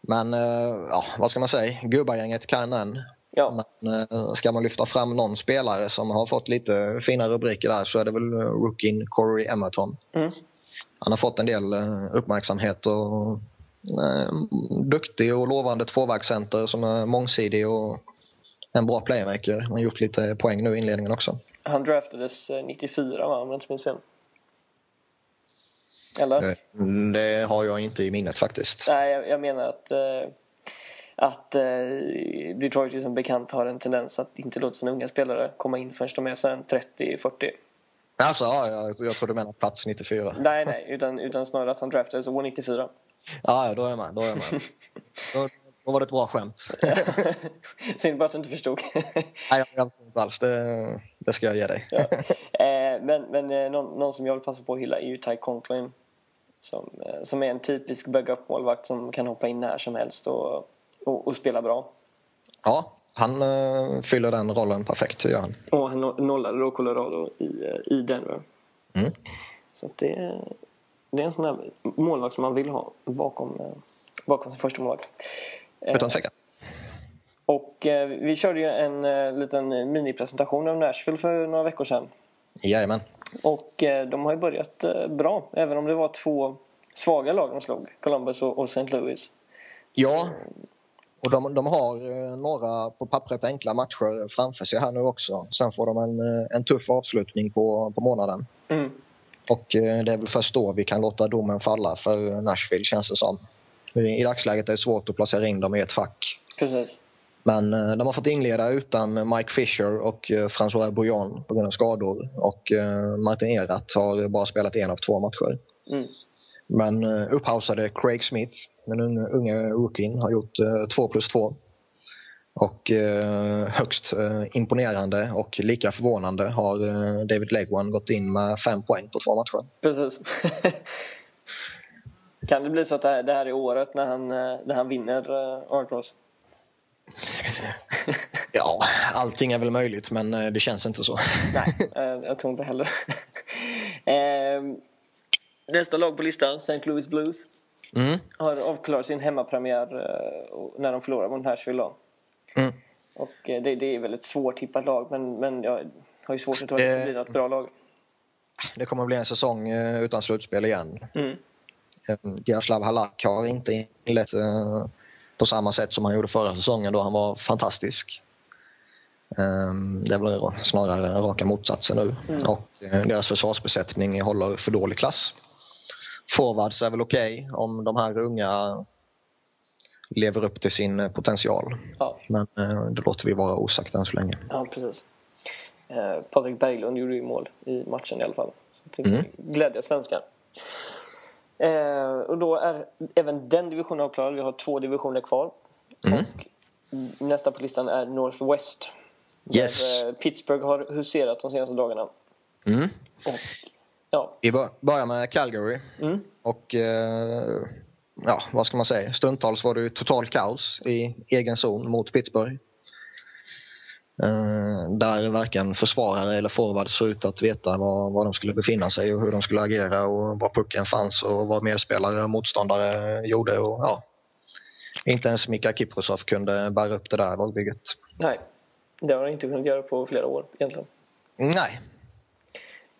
Men eh, ja, vad ska man säga? Gubbargänget kan än. Ja. Men eh, ska man lyfta fram någon spelare som har fått lite fina rubriker där så är det väl eh, rookien Corey Emerton. Mm. Han har fått en del uppmärksamhet och Eh, duktig och lovande tvåvägscenter som är mångsidig och en bra playmaker. Han har gjort lite poäng nu i inledningen också. Han draftades 94 eh, va, om jag inte minns fel? Eller? Eh, det har jag inte i minnet faktiskt. Nej, jag, jag menar att, att Detroit ju som bekant har en tendens att inte låta sina unga spelare komma in förrän de är 30-40. Alltså, ja, jag, jag tror du menar plats 94. Nej, nej, utan, utan snarare att han draftades år 94. Ja, då är jag med. Då, är jag med. då, då var det ett bra skämt. Synd bara att du inte förstod. Nej, jag förstod inte alls. Det, det ska jag ge dig. ja. eh, men men eh, någon, någon, som jag vill passa på att hylla är ju Ty Conklin. Som, eh, som är en typisk backup-målvakt som kan hoppa in när som helst och, och, och spela bra. Ja, han uh, fyller den rollen perfekt, gör han. Och han nollade då Colorado i, i Denver. Mm. Så det, det är en sån där målvakt som man vill ha bakom, eh, bakom sin första målvakt. Eh, Utan tvekan. Och eh, vi körde ju en eh, liten minipresentation av Nashville för några veckor sedan. Jajamän. Och eh, de har ju börjat eh, bra, även om det var två svaga lag de slog. Columbus och, och St. Louis. Ja, och de, de har några på pappret enkla matcher framför sig här nu också. Sen får de en, en tuff avslutning på, på månaden. Mm. Och eh, det är väl först då vi kan låta domen falla för Nashville känns det som. I dagsläget är det svårt att placera in dem i ett fack. Precis. Men eh, de har fått inleda utan Mike Fisher och eh, François Bouillon på grund av skador. Och Martin Erat har bara spelat en av två matcher. Mm. Men upphausade Craig Smith, den unge, unge rookien, har gjort 2 plus 2. Och eh, högst eh, imponerande och lika förvånande har eh, David Legwan gått in med fem poäng på två matcher. Precis. kan det bli så att det här, det här är året när han, när han vinner eh, Art Ross? ja, allting är väl möjligt men det känns inte så. Nej, jag tror inte heller. eh, nästa lag på listan, St. Louis Blues, Mm. har avklarat sin hemmapremiär när de förlorade mot Nashville. Då. Mm. Och eh, det, det är väl ett svårtippat lag, men, men jag har ju svårt att tro att det Eh. blir något bra lag. Det kommer att bli en säsong eh, utan slutspel igen. Mm. Jaroslav Halak har inte inlett på samma sätt som han gjorde förra säsongen då han var fantastisk. Ehm, Det väl snarare raka motsatsen nu. Mm. Och deras försvarsbesättning håller för dålig klass. Forwards är väl okej om de här unga lever upp till sin eh, potential. Ja, Men eh, det låter vi vara osagt än så länge. ja, precis. Eh, Patrik Berglund gjorde ju mål i matchen i alla fall. Så det Mm. glädjer svenskar. Eh, och då är även den divisionen avklarad. Vi har två divisioner kvar. Mm. Och nästa på listan är Northwest. Yes. Där, eh, Pittsburgh har huserat de senaste dagarna. Mm. Och, ja. Vi bör- börjar med Calgary. Mm. Och eh, ja, vad ska man säga? Stundtals var det total kaos i egen zon mot Pittsburgh. Eh, där varken försvarare eller forward såg ut att veta var, var de skulle befinna sig och hur de skulle agera och var pucken fanns och vad medspelare och motståndare gjorde. Och, ja, inte ens Mika Kiprosov kunde bära upp det där lagbygget. Nej, det har de inte kunnat göra på flera år egentligen. Nej,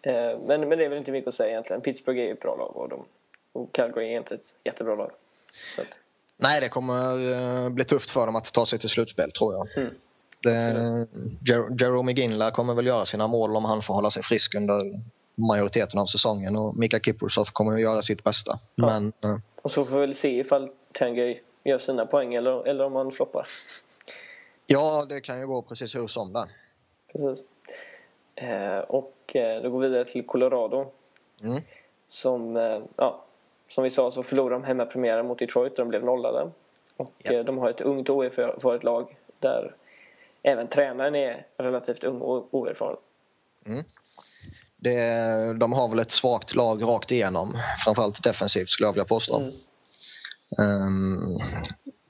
Eh, men, men det är väl inte mycket att säga egentligen. Pittsburgh är ju ett bra lag och, de, och Calgary är inte ett jättebra lag. Att, Nej, det kommer eh, bli tufft för dem att ta sig till slutspel tror jag. Mm. Det, Jer- Jerome Ginla kommer väl göra sina mål om han får hålla sig frisk under majoriteten av säsongen och Mika Kiprosov kommer att göra sitt bästa. Ja. Men eh, och så får vi väl se ifall Tangay gör sina poäng eller, eller om han floppar. ja, det kan ju gå precis hur som där. Precis. Eh, och eh, då går vi vidare till Colorado. Mm. Som, eh, ja, som vi sa så förlorade de hemmapremiären mot Detroit och de blev nollade. Och Ja. eh, de har ett ungt och oerfaret lag där även tränaren är relativt ung och oerfaren. Det, de har väl ett svagt lag rakt igenom, framförallt defensivt skulle jag vilja påstå. Mm. Ehm,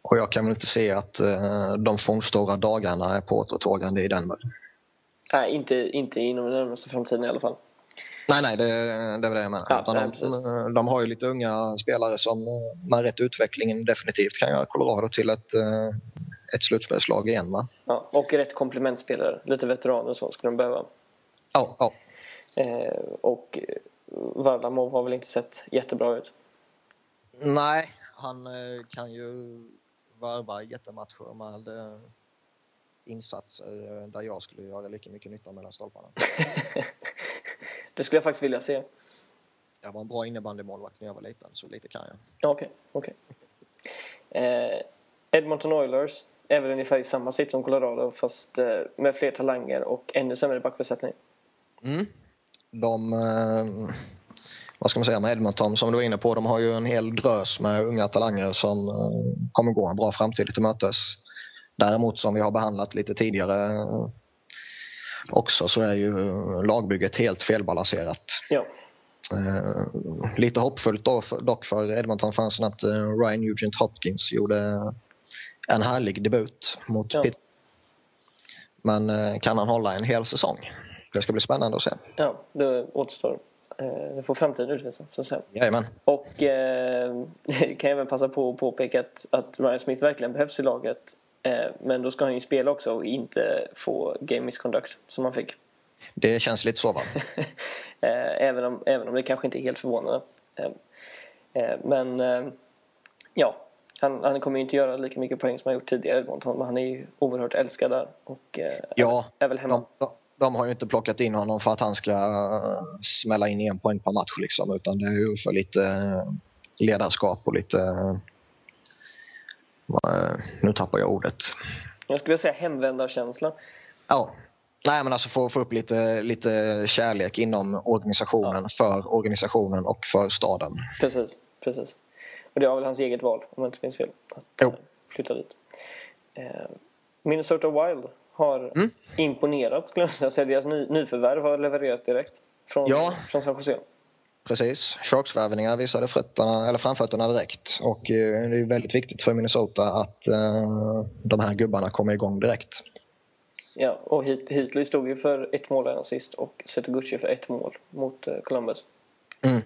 och jag kan väl inte se att uh, de fornstora dagarna är på återtågande i Denver. Nej, inte, inte inom den närmaste framtiden i alla fall. Nej, nej, det, det är det jag menar. Ja, nej, de, de har ju lite unga spelare som eh, med rätt utveckling definitivt kan göra Colorado till ett, eh, ett slutspelslag igen. Va? Ja, och rätt komplementspelare. Lite veteraner och så skulle de behöva. Ja, ja. Eh, och eh, Varlamov har väl inte sett jättebra ut. Nej, han kan ju varva jättematcher med insatser där jag skulle göra lika mycket nytta mellan stolparna. Det skulle jag faktiskt vilja se. Jag var en bra innebandymålvakt när jag var liten, så lite kan jag. Ja, Okej, okej. Eh, Edmonton Oilers är väl ungefär i samma sitt som Colorado fast eh, med fler talanger och ännu sämre backbesättning. Mm. De, eh, vad ska man säga med Edmonton som du var inne på, de har ju en hel drös med unga talanger som eh, kommer gå en bra framtid till mötes. Däremot som vi har behandlat lite tidigare också så är ju lagbygget helt felbalanserat. Ja, Eh, lite hoppfullt då, för, dock för Edmonton-fansen att eh, Ryan Nugent Hopkins gjorde en härlig debut mot Ja. Pitt. Men eh, kan han hålla en hel säsong? Det ska bli spännande att se. ja det återstår. Eh, det får framtiden utvisa, så att säga. Jajamän. Och, Och eh, kan jag även passa på att påpeka att, att Ryan Smith verkligen behövs i laget. Eh, men då ska han ju spela också och inte få game misconduct som han fick. det känns lite så va? Eh, även, om, även om det kanske inte är helt förvånande. Eh, men ja, han, han kommer ju inte göra lika mycket poäng som han gjort tidigare Edmonton. Men han är ju oerhört älskad där. Och Ja, är väl hemma. de, de, har ju inte plockat in honom för att han ska smälla in en poäng per match liksom, utan det är ju för lite ledarskap och lite... eh, nu tappar jag ordet. Jag skulle säga hemvändarkänsla. Ja. Nej men alltså få, få upp lite, lite kärlek inom organisationen, för organisationen och för staden. Precis, precis. Och det var väl hans eget val, om jag inte minns fel. Att Jo. eh, flytta dit. Eh, Minnesota Wild har Mm. imponerat, skulle jag säga. Deras ny, nyförvärv har levererat direkt från, Ja. från San Jose. Precis. Sharks-värvningar visade fötterna, eller framfötterna direkt. Och eh, det är väldigt viktigt för Minnesota att uh, de här gubbarna kommer igång direkt. Ja, och Heatley stod ju för ett mål redan sist och Setoguchi för ett mål mot Columbus. Mm.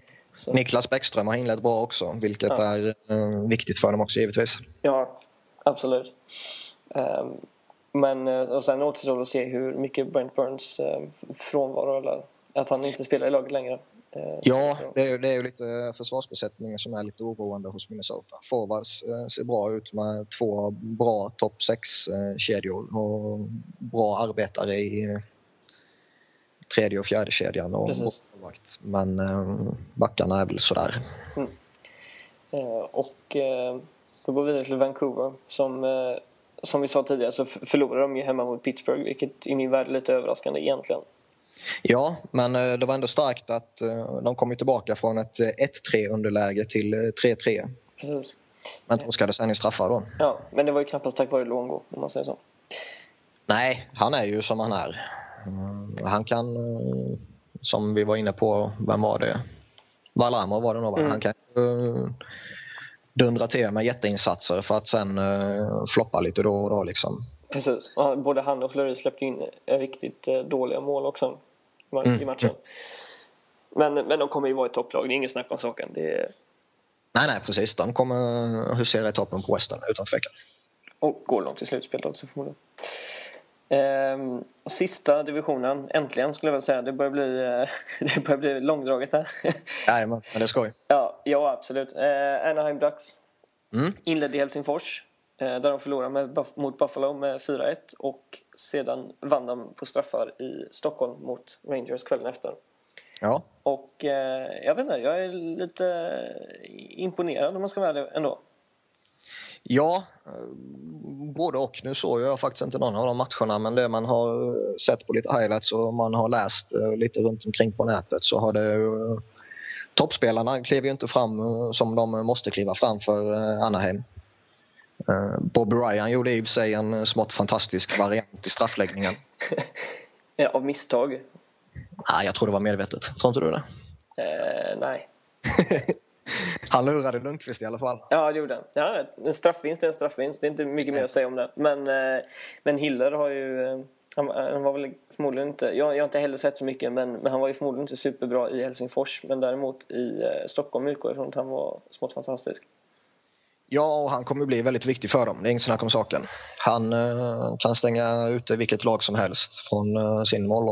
Niklas Bäckström har inlett bra också, vilket ja. är uh, viktigt för dem också givetvis. Ja, absolut. Um, men och sen återstår att se hur mycket Brent Burns uh, frånvaro eller att han inte spelar i laget längre. Uh, ja, det är, det är ju lite försvarsbesättningar som är lite oroande hos Minnesota. Forwards ser bra ut med två bra topp 6-kedjor och bra arbetare i tredje och fjärde kedjan och målvakt. Men eh, backarna är väl sådär. Mm. Eh, och eh, då går vi vidare till Vancouver. Som, eh, som vi sa tidigare så förlorade de ju hemma mot Pittsburgh vilket i min värld är lite överraskande egentligen. Ja, men eh, det var ändå starkt att eh, de kom tillbaka från ett 1-3 underläge till 3-3. Precis. Men torskade sen i straffar då. Ja, men det var ju knappast tack vare Luongo om man säger så. Nej, han är ju som han är. Eh, han kan, eh, som vi var inne på, vem var det? Valramov var det nog, mm. Han kan uh, dundra till med jätteinsatser för att sen uh, floppa lite då och då. Liksom. Precis. Både han och Fleury släppte in riktigt dåliga mål också mm. I matchen. Mm. Men, men de kommer ju vara ett topplag, det är inget snack om saken. Det... Nej, nej, precis. De kommer husera i toppen på Western utan tvekan. Och går långt i slutspelet också förmodligen. Eh, sista divisionen, äntligen skulle jag vilja säga. Det börjar bli, eh, det börjar bli långdraget här. Nej, men det är skoj. Ja, ja absolut. Eh, Anaheim Ducks mm. inledde i Helsingfors. Eh, där de förlorade med, mot Buffalo med 4-1 och sedan vann de på straffar i Stockholm mot Rangers kvällen efter. Ja. Och eh, jag vet inte, jag är lite imponerad om man ska vara ärlig ändå. Ja, både och. Nu såg jag faktiskt inte någon av de matcherna men det man har sett på lite highlights och man har läst eh, lite runt omkring på nätet så har det eh, Toppspelarna klev ju inte fram eh, som de måste kliva fram för Anaheim. Bob Ryan gjorde i och för sig en smått fantastisk variant i straffläggningen. ja, av misstag? Nej, jag tror det var medvetet. Tror inte du det? Eh, nej. Han lurade Lundqvist i alla fall. Ja, det gjorde han. Ja, en straffvinst är en straffvinst. Det är inte mycket mer att säga om det. Men, eh, men Hiller har ju... Eh, han, han, var väl förmodligen inte... Jag, jag har inte heller sett så mycket, men, men han var ju förmodligen inte superbra i Helsingfors. Men däremot i eh, Stockholm utgår jag ifrån att han var smått fantastisk. Ja, och han kommer bli väldigt viktig för dem. Det är inget snack om saken. Han uh, kan stänga ute vilket lag som helst från, uh, sin mål,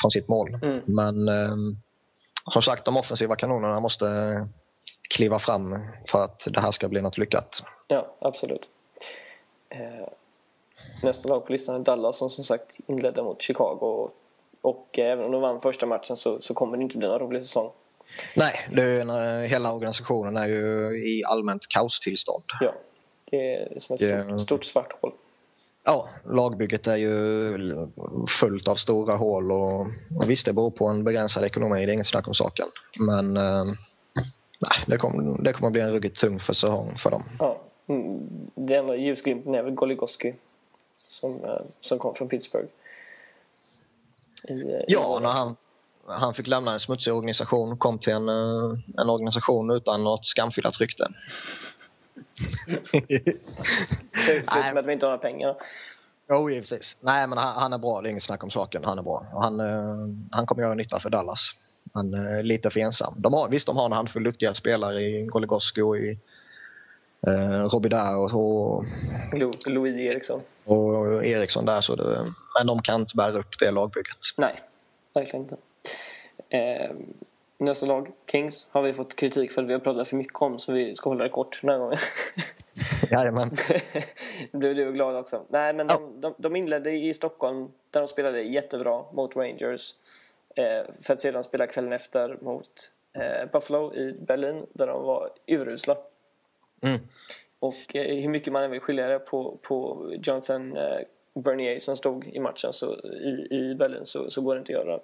från sitt mål. Mm. Men uh, som sagt, de offensiva kanonerna måste kliva fram för att det här ska bli något lyckat. Ja, absolut. Eh, nästa lag på listan är Dallas som som sagt inledde mot Chicago. Och, och även om de vann första matchen så, så kommer det inte bli någon rolig säsong. Nej, det är en, eh, hela organisationen är ju i allmänt kaostillstånd. Ja, det är som ett stort, stort svart hål. Ja, lagbygget är ju fullt av stora hål och, och visst det beror på en begränsad ekonomi, det är inget snack om saken. Men eh, nej, det kommer, det kommer bli en ruggigt tung säsong för dem. Ja, mm, det enda ljusglimten är väl Goligoski som, eh, som kom från Pittsburgh. I, eh, ja, när han, han fick lämna en smutsig organisation kom till en, en organisation utan något skamfyllt rykte. Förutom att vi inte har några pengar. Jo, givetvis. Nej, men han, han, är bra. Det är inget snack om saken. Han är bra. Han, uh, han kommer göra nytta för Dallas. Men uh, lite för ensam. De har, visst, de har en handfull duktiga spelare i Goligoski och i uh, Robida och, och Louis Eriksson. Och, och Eriksson där. Så det, men de kan inte bära upp det lagbygget. Nej, verkligen inte. Eh, Nästa lag, Kings, har vi fått kritik för att vi har pratat för mycket om så vi ska hålla det kort den här gången. Jajamän. blev du glad också. Nej, men de, de, de inledde i Stockholm där de spelade jättebra mot Rangers. Eh, för att sedan spela kvällen efter mot eh, Buffalo i Berlin där de var urusla. Mm. Och eh, hur mycket man än vill skilja det på, på Jonathan eh, Bernier som stod i matchen så, i, i Berlin så, så går det inte att göra.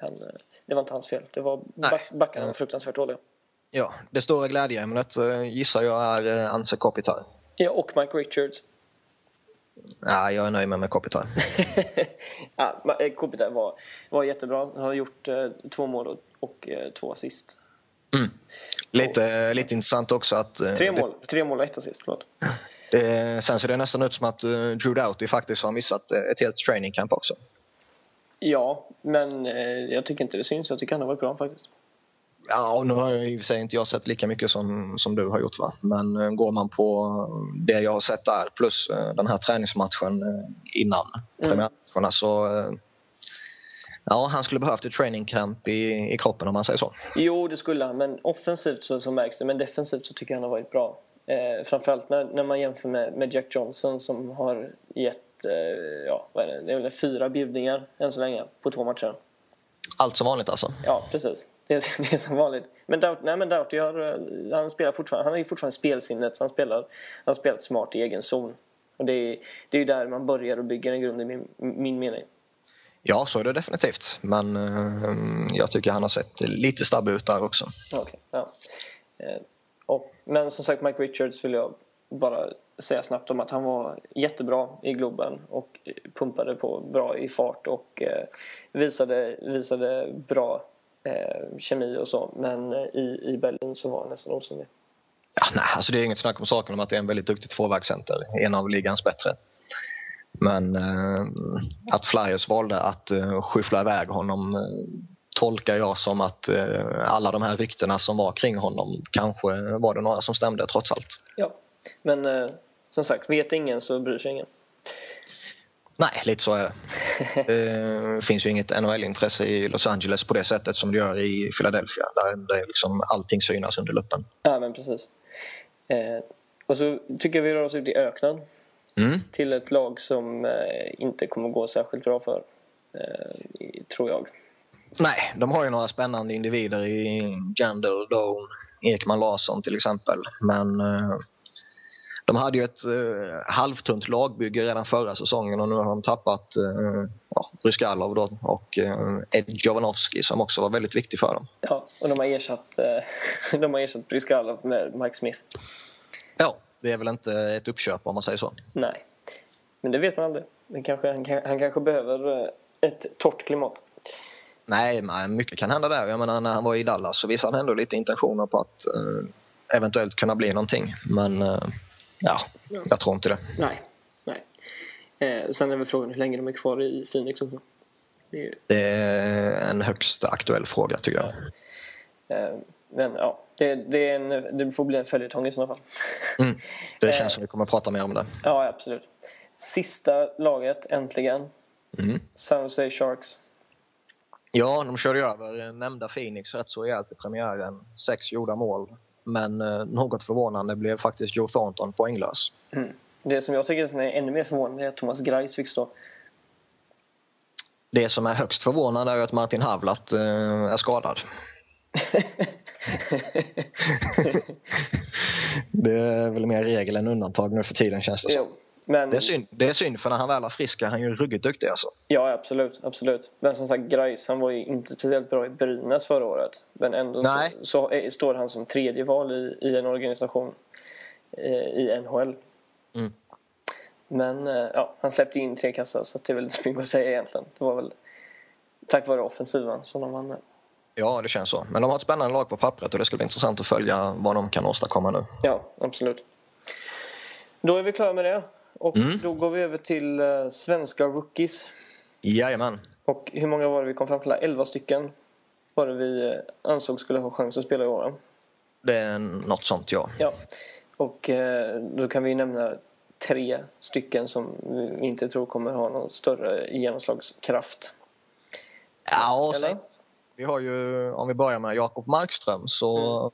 Han, eh, det var inte hans fel. Det var back, backarna var fruktansvärt dåliga. Ja, det stora glädjeämnet gissar jag är eh, Anse Kopitar. Ja, och Mike Richards. Ja, jag är nöjd med, med Kopitar. ja, eh, Kopitar var, var jättebra. Han har gjort eh, två mål och, och eh, två assist. Mm. Lite, och, lite intressant också att... Eh, tre mål, det, tre mål och ett assist, förlåt. Sen ser det nästan ut som att Drew Doughty faktiskt har missat ett helt training camp också. Ja, men eh, jag tycker inte det syns. Jag tycker han har varit bra faktiskt. Ja, nu har jag i och för sig inte jag sett lika mycket som, som du har gjort va. Men uh, går man på det jag har sett där plus uh, den här träningsmatchen innan mm. premiärmatcherna så Ja, han skulle behövt ett training camp i, i kroppen om man säger så. Jo, det skulle han. Men offensivt så, så märks det. Men defensivt så tycker jag han har varit bra. Eh, framförallt när, när man jämför med, med Jack Johnson som har gett eh, ja, vad är det? det är väl fyra bjudningar än så länge på två matcher. Allt som vanligt alltså? Ja, precis. Det är, det är som vanligt. Men Doughty, nej, men Doughty har, eh, han spelar fortfarande, han har ju fortfarande spelsinnet så han spelar, han har spelat smart i egen zon. Och det är, det är ju där man börjar och bygger en grund i min, min mening. Ja, så är det definitivt. Men uh, jag tycker han har sett lite stabb ut där också. Okay, ja. Men som sagt, Mike Richards vill jag bara säga snabbt om att han var jättebra i Globen och pumpade på bra i fart och eh, visade, visade bra eh, kemi och så. Men eh, i, i Berlin så var han nästan osynlig. Ja, nej, alltså det är inget snack om saken om att det är en väldigt duktig tvåvägscenter. En av ligans bättre. Men eh, att Flyers valde att eh, skyffla iväg honom eh, tolkar jag som att eh, alla de här ryktena som var kring honom kanske var det några som stämde trots allt. Ja, men eh, som sagt, vet ingen så bryr sig ingen. Nej, lite så är det. Det finns ju inget NHL-intresse i Los Angeles på det sättet som det gör i Philadelphia där, där liksom allting synas under luppen. Ja, men precis. Eh, och så tycker jag vi rör oss ut i öknen mm. till ett lag som inte kommer gå särskilt bra för, tror jag. Nej, de har ju några spännande individer i Jandel, Doan, Ekman Larsson till exempel. Men eh, de hade ju ett eh, halvtunt lagbygge redan förra säsongen och nu har de tappat eh, ja, Bryskalov då och eh, Ed Jovanovski som också var väldigt viktig för dem. Ja, och de har ersatt, eh, de har ersatt Bryskalov med Mike Smith. Ja, det är väl inte ett uppköp om man säger så. Nej, men det vet man aldrig. Det kanske, han, han kanske behöver eh, ett torrt klimat. Nej, men mycket kan hända där. Jag menar, när han var i Dallas så visade han ändå lite intentioner på att uh, eventuellt kunna bli någonting. Men uh, ja, jag tror inte det. Nej. nej. Eh, sen är väl frågan hur länge de är kvar i Phoenix också. Det är, det är en högst aktuell fråga tycker jag. Ja. Eh, men ja, det, det, en, det får bli en följetong i sådana fall. Mm, det känns som vi kommer att prata mer om det. Ja, absolut. Sista laget, äntligen. Mm. San Jose Sharks. Ja, de körde över nämnda Phoenix rätt så rejält i premiären. Sex gjorda mål. Men eh, något förvånande blev faktiskt Joe Thornton poänglös. Mm. Det som jag tycker är ännu mer förvånande är att Thomas Greis fick stå. Det som är högst förvånande är att Martin Havlat eh, är skadad. det är väl mer regel än undantag nu för tiden känns det som. Men... Det, är synd, det är synd för när han väl är frisk är han ju ruggigt duktig alltså. Ja absolut, absolut. Men som sagt Greis han var ju inte speciellt bra i Brynäs förra året. Men ändå så, så är, står han som tredje val i, i en organisation eh, i NHL. Mm. Men eh, ja, han släppte in tre kassar så det är väl inte mycket att säga egentligen. Det var väl tack vare offensiven som de vann. Ja, det känns så. Men de har ett spännande lag på pappret och det ska bli intressant att följa vad de kan åstadkomma nu. Ja, absolut. Då är vi klara med det. Och mm. då går vi över till uh, svenska rookies. Jajamän. Och hur många var det vi kom fram till? 11 stycken var det vi uh, ansåg skulle ha chans att spela i år. Det är något sånt, ja. Ja. Och uh, då kan vi nämna tre stycken som vi inte tror kommer ha någon större genomslagskraft. Ja, Eller? Vi har ju, om vi börjar med Jakob Markström så mm.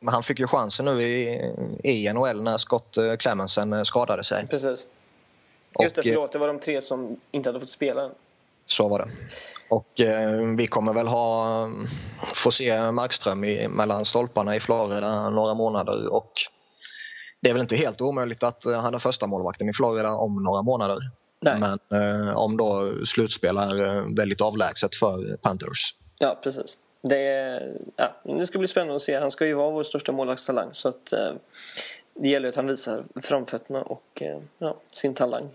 Men han fick ju chansen nu i, i NHL när Scott eh, Clemensen eh, skadade sig. Precis. Just det, förlåt. Det var de tre som inte hade fått spela än. Så var det. Och eh, vi kommer väl ha, få se Markström i, mellan stolparna i Florida några månader och det är väl inte helt omöjligt att han är första målvakten i Florida om några månader. Nej. Men eh, om då slutspel är eh, väldigt avlägset för Panthers. Ja, precis. Det, ja, det ska bli spännande att se. Han ska ju vara vår största målvaktstalang. Så att, eh, det gäller att han visar framfötterna och eh, ja, sin talang.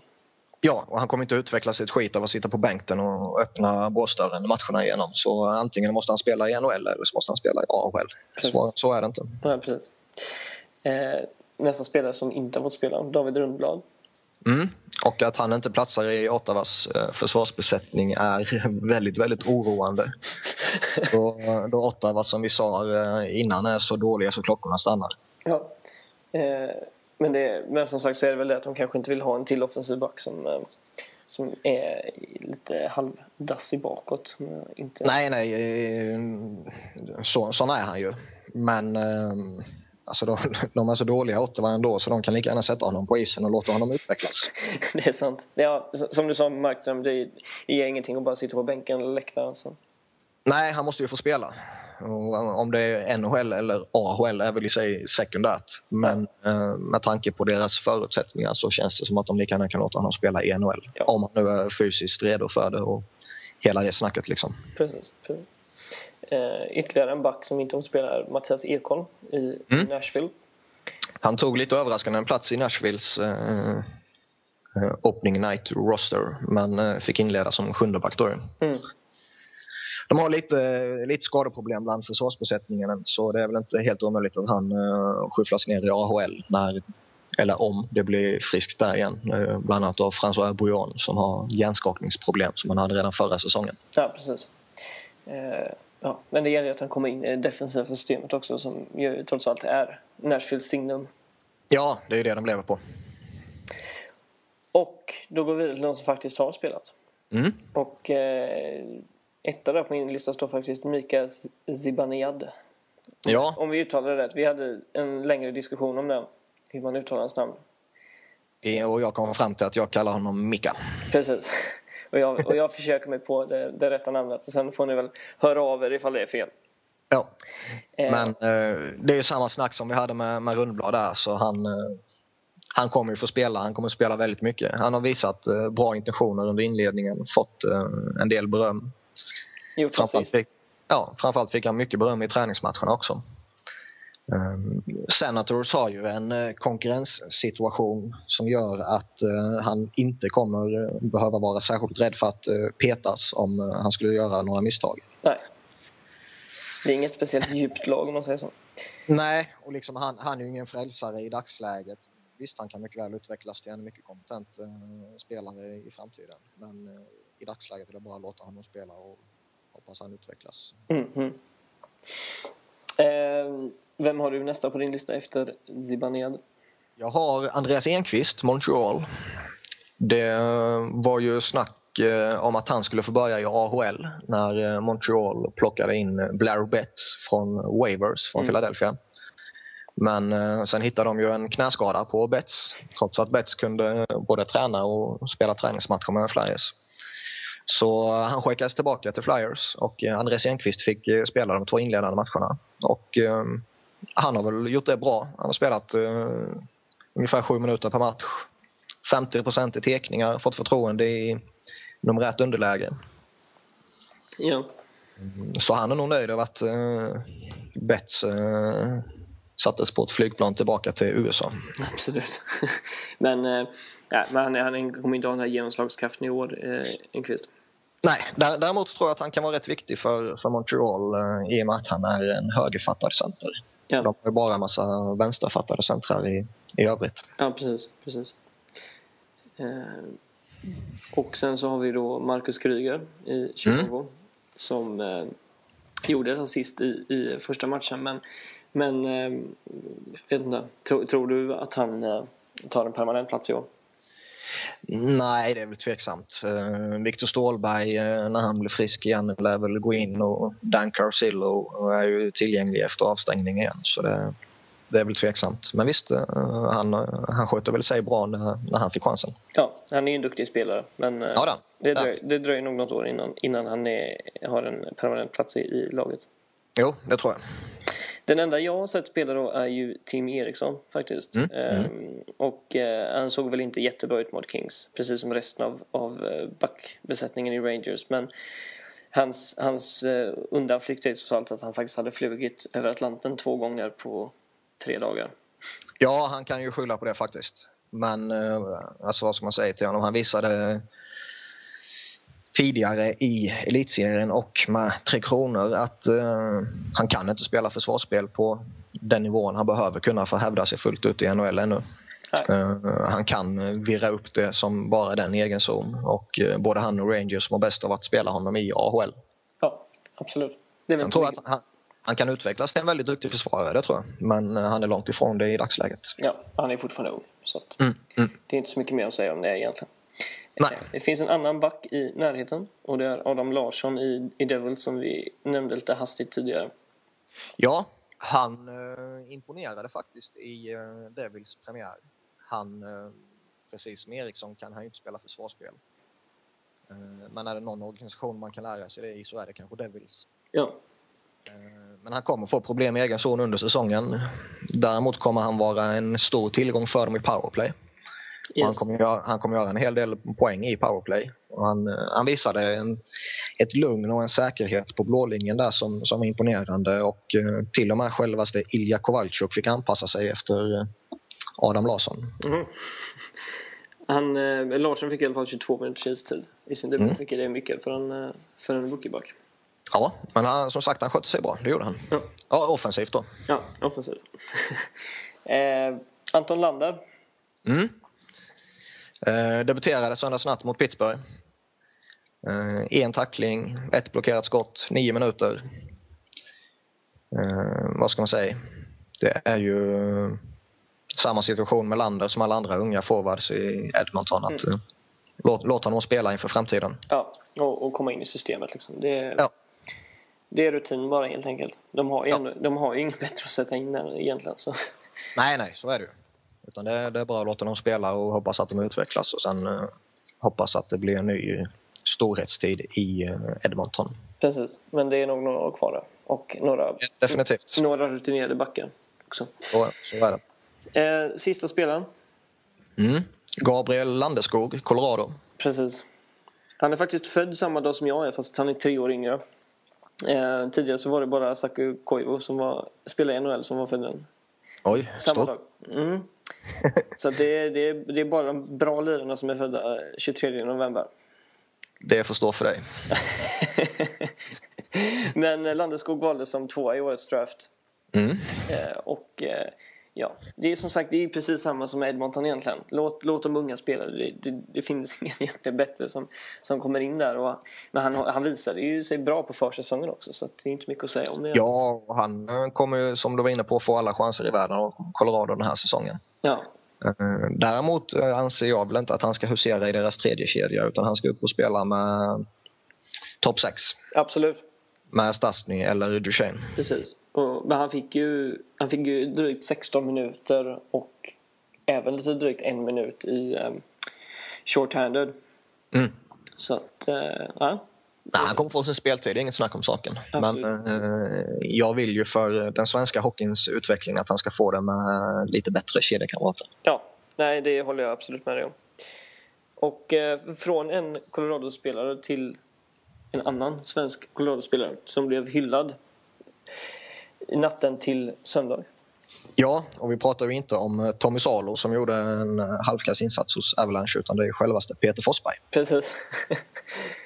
Ja, och han kommer inte utveckla sitt skit av att sitta på bänken och öppna båsdörren matcherna igenom. Så antingen måste han spela i NHL eller så måste han spela i AHL. Så, så är det inte. Ja, precis. Eh, nästa spelare som inte har fått spela, David Rundblad. Mm. Och att han inte platsar i Ottawas eh, försvarsbesättning är väldigt, väldigt oroande. då, då Ottawa, som vi sa eh, innan, är så dåliga så klockorna stannar. Ja. Eh, men, det, men som sagt så är det väl det att de kanske inte vill ha en till offensiv back som, eh, som är lite halvdassig bakåt. Inte... Nej, nej. Eh, så, sån är han ju. Men alltså de, de är så dåliga Ottawa ändå så de kan lika gärna sätta honom på isen och låta honom utvecklas. det är sant. Ja, som du sa Markström, det ger ingenting att bara sitta på bänken eller läktaren. Så. Nej, han måste ju få spela. Om det är NHL eller AHL är väl i sig sekundärt. Men eh, med tanke på deras förutsättningar så känns det som att de lika gärna kan låta honom spela i NHL. Ja. Om han nu är fysiskt redo för det och hela det snacket liksom. Precis. precis. Eh, ytterligare en back som inte får spela är Mattias Ekholm i mm. Nashville. Han tog lite överraskande en plats i Nashvilles eh, eh opening night roster men eh, fick inleda som sjunde back då. Mm de har lite, lite skadeproblem bland försvarsbesättningen så det är väl inte helt omöjligt att han uh, skyfflas ner i AHL när, eller om det blir friskt där igen. Uh, bland annat av François Bouillon som har hjärnskakningsproblem som han hade redan förra säsongen. Ja, precis. Uh, ja. Men det gäller att han kommer in i det defensiva systemet också som ju trots allt är Nashvilles signum. Ja, det är det de lever på. Och då går vi vidare till de som faktiskt har spelat. Mm. Och eh, Etta där på min lista står faktiskt Mika Zibanejad. Ja. Om vi uttalar det rätt. Vi hade en längre diskussion om det. Hur man uttalar hans namn. Och jag kom fram till att jag kallar honom Mika. Precis. Och jag, och jag försöker mig på det, det rätta namnet. Och sen får ni väl höra av er ifall det är fel. Ja. Eh. Men eh, det är ju samma snack som vi hade med, med Rundblad där. Så han, eh, han kommer ju få spela. Han kommer spela väldigt mycket. Han har visat eh, bra intentioner under inledningen. Fått eh, en del beröm Gjort framförallt fick, ja, framförallt fick han mycket beröm i träningsmatcherna också. Um, Senators har ju en uh, konkurrenssituation som gör att uh, han inte kommer uh, behöva vara särskilt rädd för att petas om han skulle göra några misstag. Nej. Det är inget speciellt djupt lag om man säger så. Nej, och liksom han, han är ju ingen frälsare i dagsläget. Visst, han kan mycket väl utvecklas till en mycket kompetent spelare i framtiden. Men i dagsläget är det bara att låta honom spela och hoppas han utvecklas. Mm, mm. Eh, vem har du nästa på din lista efter Zibanejad? Jag har Andreas Enqvist, Montreal. Det var ju snack eh, om att han skulle få börja i AHL när eh, Montreal plockade in Blair Betts från Waivers från mm. Philadelphia. Men eh, sen hittade de ju en knäskada på Betts trots att Betts kunde både träna och spela träningsmatcher med Flyers. Så han skickades tillbaka till Flyers och eh, Andres Enqvist fick eh, spela de två inledande matcherna. Och eh, han har väl gjort det bra. Han har spelat eh, ungefär sju minuter per match. 50% i tekningar, fått förtroende i numerärt underläge. Ja. Så han är nog nöjd över att eh, Betts eh, sattes på ett flygplan tillbaka till USA. Absolut. men, eh, ja, men han, han kommer inte ha den här genomslagskraften i år, eh, Enqvist. Nej, däremot tror jag att han kan vara rätt viktig för, för Montreal eh, i och med att han är en högerfattad center. Ja. De har ju bara en massa vänsterfattade centrar i, i övrigt. Ja, precis. precis. Eh, och sen så har vi då Marcus Kryger i Chicago mm. som eh, gjorde ett assist i, i första matchen men, men eh, vet inte, tror, tror du att han eh, tar en permanent plats i år? Nej, det är väl tveksamt. Uh, Viktor Stålberg, uh, när han blir frisk igen, lär väl gå in och Dan Carcillo är ju tillgänglig efter avstängning igen. Så det, det är väl tveksamt. Men visst, uh, han, han sköter väl sig bra när, när han fick chansen. Ja, han är ju en duktig spelare. Men ja, det, dröj, det dröjer nog något år innan, innan han är, har en permanent plats i, i laget. Jo, det tror jag. Den enda jag har sett spela då är ju Tim Eriksson faktiskt. Mm. Ehm, och eh, han såg väl inte jättebra ut mot Kings. Precis som resten av, av eh, backbesättningen i Rangers. Men hans, hans eh, undanflykt är trots allt att han faktiskt hade flugit över Atlanten två gånger på tre dagar. Ja, han kan ju skylla på det faktiskt. Men alltså vad ska man säga till honom? Han visade tidigare i elitserien och med Tre Kronor att uh, han kan inte spela försvarsspel på den nivån han behöver kunna för att hävda sig fullt ut i NHL ännu. Uh, han kan virra upp det som bara den egen zon och uh, både han och Rangers mår bäst av att spela honom i AHL. Ja, absolut. Det jag tror att han, han, kan utvecklas till en väldigt duktig försvarare, det tror jag. Men han är långt ifrån det i dagsläget. Ja, han är fortfarande ung. Så mm, mm. Det är inte så mycket mer att säga om det egentligen. Nej. Det finns en annan back i närheten och det är Adam Larsson i, i Devils som vi nämnde lite hastigt tidigare. Ja, han eh, imponerade faktiskt i eh, Devils premiär. Han, eh, precis som Eriksson, kan han ju inte spela försvarsspel. Eh, men är det någon organisation man kan lära sig det i så är det kanske Devils. Ja. Eh, men han kommer få problem i egen zon under säsongen. Däremot kommer han vara en stor tillgång för dem i powerplay. Yes. Han, kommer göra, han kommer göra en hel del poäng i powerplay. Och han, eh, han visade en, ett lugn och en säkerhet på blålinjen där som, som var imponerande och uh, till och med självaste Ilja Kovalchuk fick anpassa sig efter uh, Adam Larsson. Mm. Han, eh, Larsson fick i alla fall 22 minuters istid i sin debut, mm. vilket är mycket för en, för en rookieback. Ja, men han, som sagt han skötte sig bra, det gjorde han. Ja, ja offensivt då. Ja, offensivt. eh, Anton Lander. Mm. Eh, debuterade söndagsnatt mot Pittsburgh. Eh, en tackling, ett blockerat skott, nio minuter. Eh, vad ska man säga? Det är ju samma situation med Lander som alla andra unga forwards i Edmonton. Att, mm. låt, låt honom spela inför framtiden. Ja, och, och komma in i systemet. Liksom. Det, är, ja. det är rutin bara helt enkelt. De har, ja. de har ju inget bättre att sätta in än egentligen. Så. Nej, nej, så är det ju. Utan det, det är bara att låta dem spela och hoppas att de utvecklas och sen uh, hoppas att det blir en ny storhetstid i uh, Edmonton. Precis, men det är nog några år kvar där. Och några, ja, definitivt. några rutinerade backar också. Så, så är det. Eh, sista spelaren? Mm. Gabriel Landeskog, Colorado. Precis. Han är faktiskt född samma dag som jag är fast han är tre år yngre. Eh, tidigare så var det bara Saku Koivu som var, spelade i NHL som var född den. Oj, samma dag. Mm. Så det, det, det är bara de bra lirarna som är födda 23 november. Det får stå för dig. Men Landeskog valdes som tvåa i årets draft. Mm. Eh, och eh, ja, det är som sagt det är precis samma som Edmonton egentligen. Låt, låt de unga spela. Det, det, det finns ingen egentligen bättre som, som kommer in där. Och, men han, han visade ju sig bra på försäsongen också så det är inte mycket att säga om det. Ja, han kommer ju som du var inne på få alla chanser i världen och Colorado den här säsongen. Ja. Eh, däremot eh, anser jag väl inte att han ska husera i deras tredje kedja utan han ska upp och spela med topp 6. Absolut. Med Stastny eller Duchene. Precis. Men han fick, ju, han fick ju drygt 16 minuter och även lite drygt en minut i um, short-handed. Mm. Så att, uh, ja. Nej, han kommer få sin speltid, det är inget snack om saken. Absolut. Men eh, jag vill ju för den svenska hockeyns utveckling att han ska få det med lite bättre kedjekamrater. Ja, nej det håller jag absolut med dig om. Och eh, från en Colorado-spelare till en annan svensk Colorado-spelare som blev hyllad i natten till söndag. Ja, och vi pratar ju inte om eh, Tommy Salo som gjorde en eh, halvkass insats hos Avalanche utan det är självaste Peter Forsberg. Precis.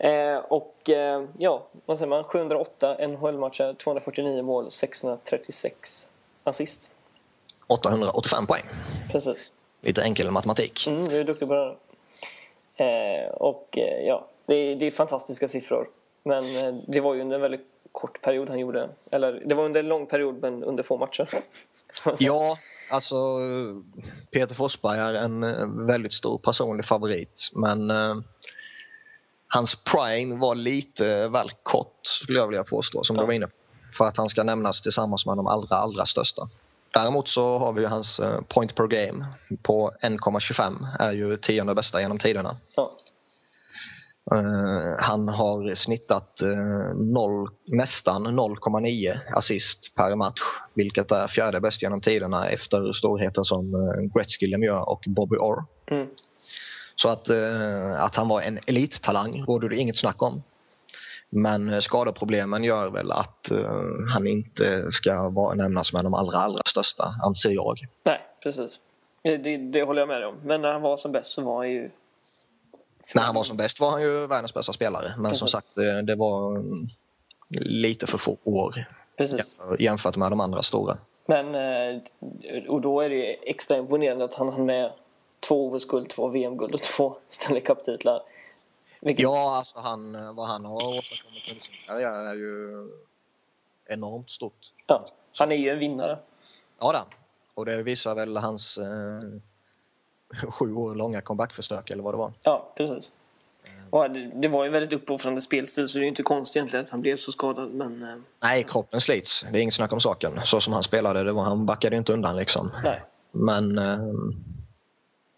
Eh, och eh, ja, vad säger man? 708 NHL-matcher, 249 mål, 636 assist. 885 poäng. Precis. Lite enkel matematik. Mm, du är duktig på det. Eh, och eh, ja, det är, det är, fantastiska siffror. Men eh, det var ju under en väldigt kort period han gjorde. Eller det var under en lång period men under få matcher. ja, alltså Peter Forsberg är en eh, väldigt stor personlig favorit. Men hans prime var lite väl kort skulle jag vilja påstå som ja. du var inne på. För att han ska nämnas tillsammans med de allra, allra största. Däremot så har vi ju hans eh, point per game på 1,25 är ju tionde bästa genom tiderna. Ja. Uh, han har snittat uh, noll, nästan 0,9 assist per match vilket är fjärde bäst genom tiderna efter storheter som uh, Gretzky, Lemieux och Bobby Orr. Mm. Så att, eh, att han var en elittalang råder det inget snack om. Men skadeproblemen gör väl att uh, han inte ska vara, nämnas med de allra, allra största, anser jag. Nej, precis. Det, det, håller jag med dig om. Men när han var som bäst så var han ju... När han var som bäst var han ju världens bästa spelare. Men precis. som sagt, det, var mm, lite för få år Precis. jämfört med de andra stora. Men, eh, och då är det extra imponerande att han hann med två OS-guld, två VM-guld och två Stanley Cup-titlar. Vilket... Ja, alltså han, vad han har åstadkommit under sin karriär är ju enormt stort. Ja, han är ju en vinnare. Ja, det Och det visar väl hans eh, sju år långa comebackförsök eller vad det var. Ja, precis. Och det, det var ju väldigt uppoffrande spelstil så det är inte konstigt egentligen att han blev så skadad. Men... Eh, Nej, kroppen slits. Det är inget snack om saken. Så som han spelade, det var, han backade inte undan liksom. Nej. Men... Eh...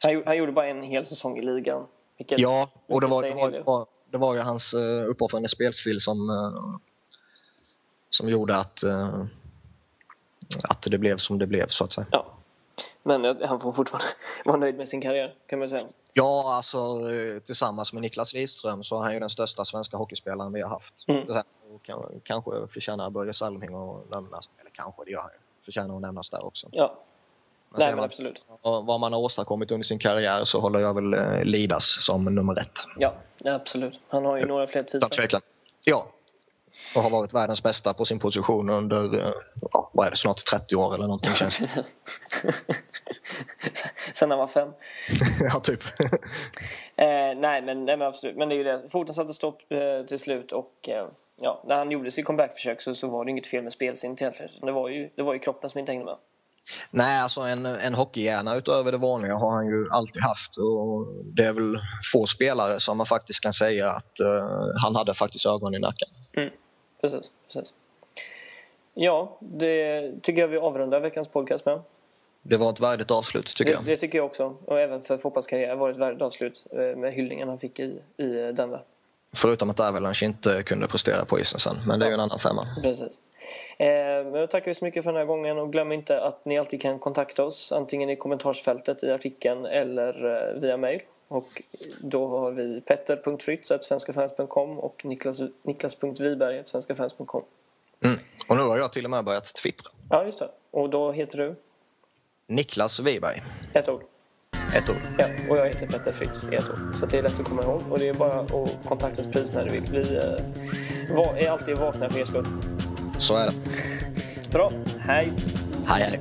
Han, han, gjorde bara en hel säsong i ligan. Vilket, ja, och det var, det var, det var, det var ju hans uh, uppoffrande spelstil som, uh, som gjorde att, uh, att det blev som det blev så att säga. Ja. Men han får fortfarande vara nöjd med sin karriär kan man säga. Ja, alltså tillsammans med Niklas Lidström så är han ju den största svenska hockeyspelaren vi har haft. Mm. Här, kanske förtjänar Börje Salming att nämnas, eller kanske det gör han förtjänar att nämnas där också. Ja. Nej, men man, absolut. Vad man har åstadkommit under sin karriär så håller jag väl eh, Lidas som nummer ett. Ja, absolut. Han har ju några fler titlar. Ja, och har varit världens bästa på sin position under, eh, ja, vad är det, snart 30 år eller någonting känns Sen han var fem. ja, typ. eh, nej, men, nej, men absolut. Men det är ju det. Foten satte stopp eh, till slut och eh, ja, när han gjorde sitt comebackförsök så, så var det inget fel med spelsinnet egentligen. Det var ju, det var ju kroppen som inte hängde med. Nej, alltså en, en hockeyhjärna utöver det vanliga har han ju alltid haft. Och det är väl få spelare som man faktiskt kan säga att uh, han hade faktiskt ögon i nacken. Mm, precis, precis. Ja, det tycker jag vi avrundar veckans podcast med. Det var ett värdigt avslut tycker det, jag. Det tycker jag också. Och även för fotbollskarriär var det ett värdigt avslut eh, med hyllningen han fick i, i Denver. Förutom att Avalanche inte kunde prestera på isen sen, men det är ju en annan femma. Precis. Eh, men tackar vi så mycket för den här gången och glöm inte att ni alltid kan kontakta oss antingen i kommentarsfältet i artikeln eller eh, via mail. Och då har vi petter.fritz.svenskafans.com och niklas, niklas.viberg.svenskafans.com mm. Och nu har jag till och med börjat twittra. Ja, just det. Och då heter du? Niklas Wiberg. Ett ord. Ett ord. Ja, och jag heter Petter Fritz i ett ord. Så det är lätt att komma ihåg. Och det är bara att kontakta oss precis när du vill. Vi eh, är alltid vakna för er skull. Så är det. Bra. Hej. Hej, hej.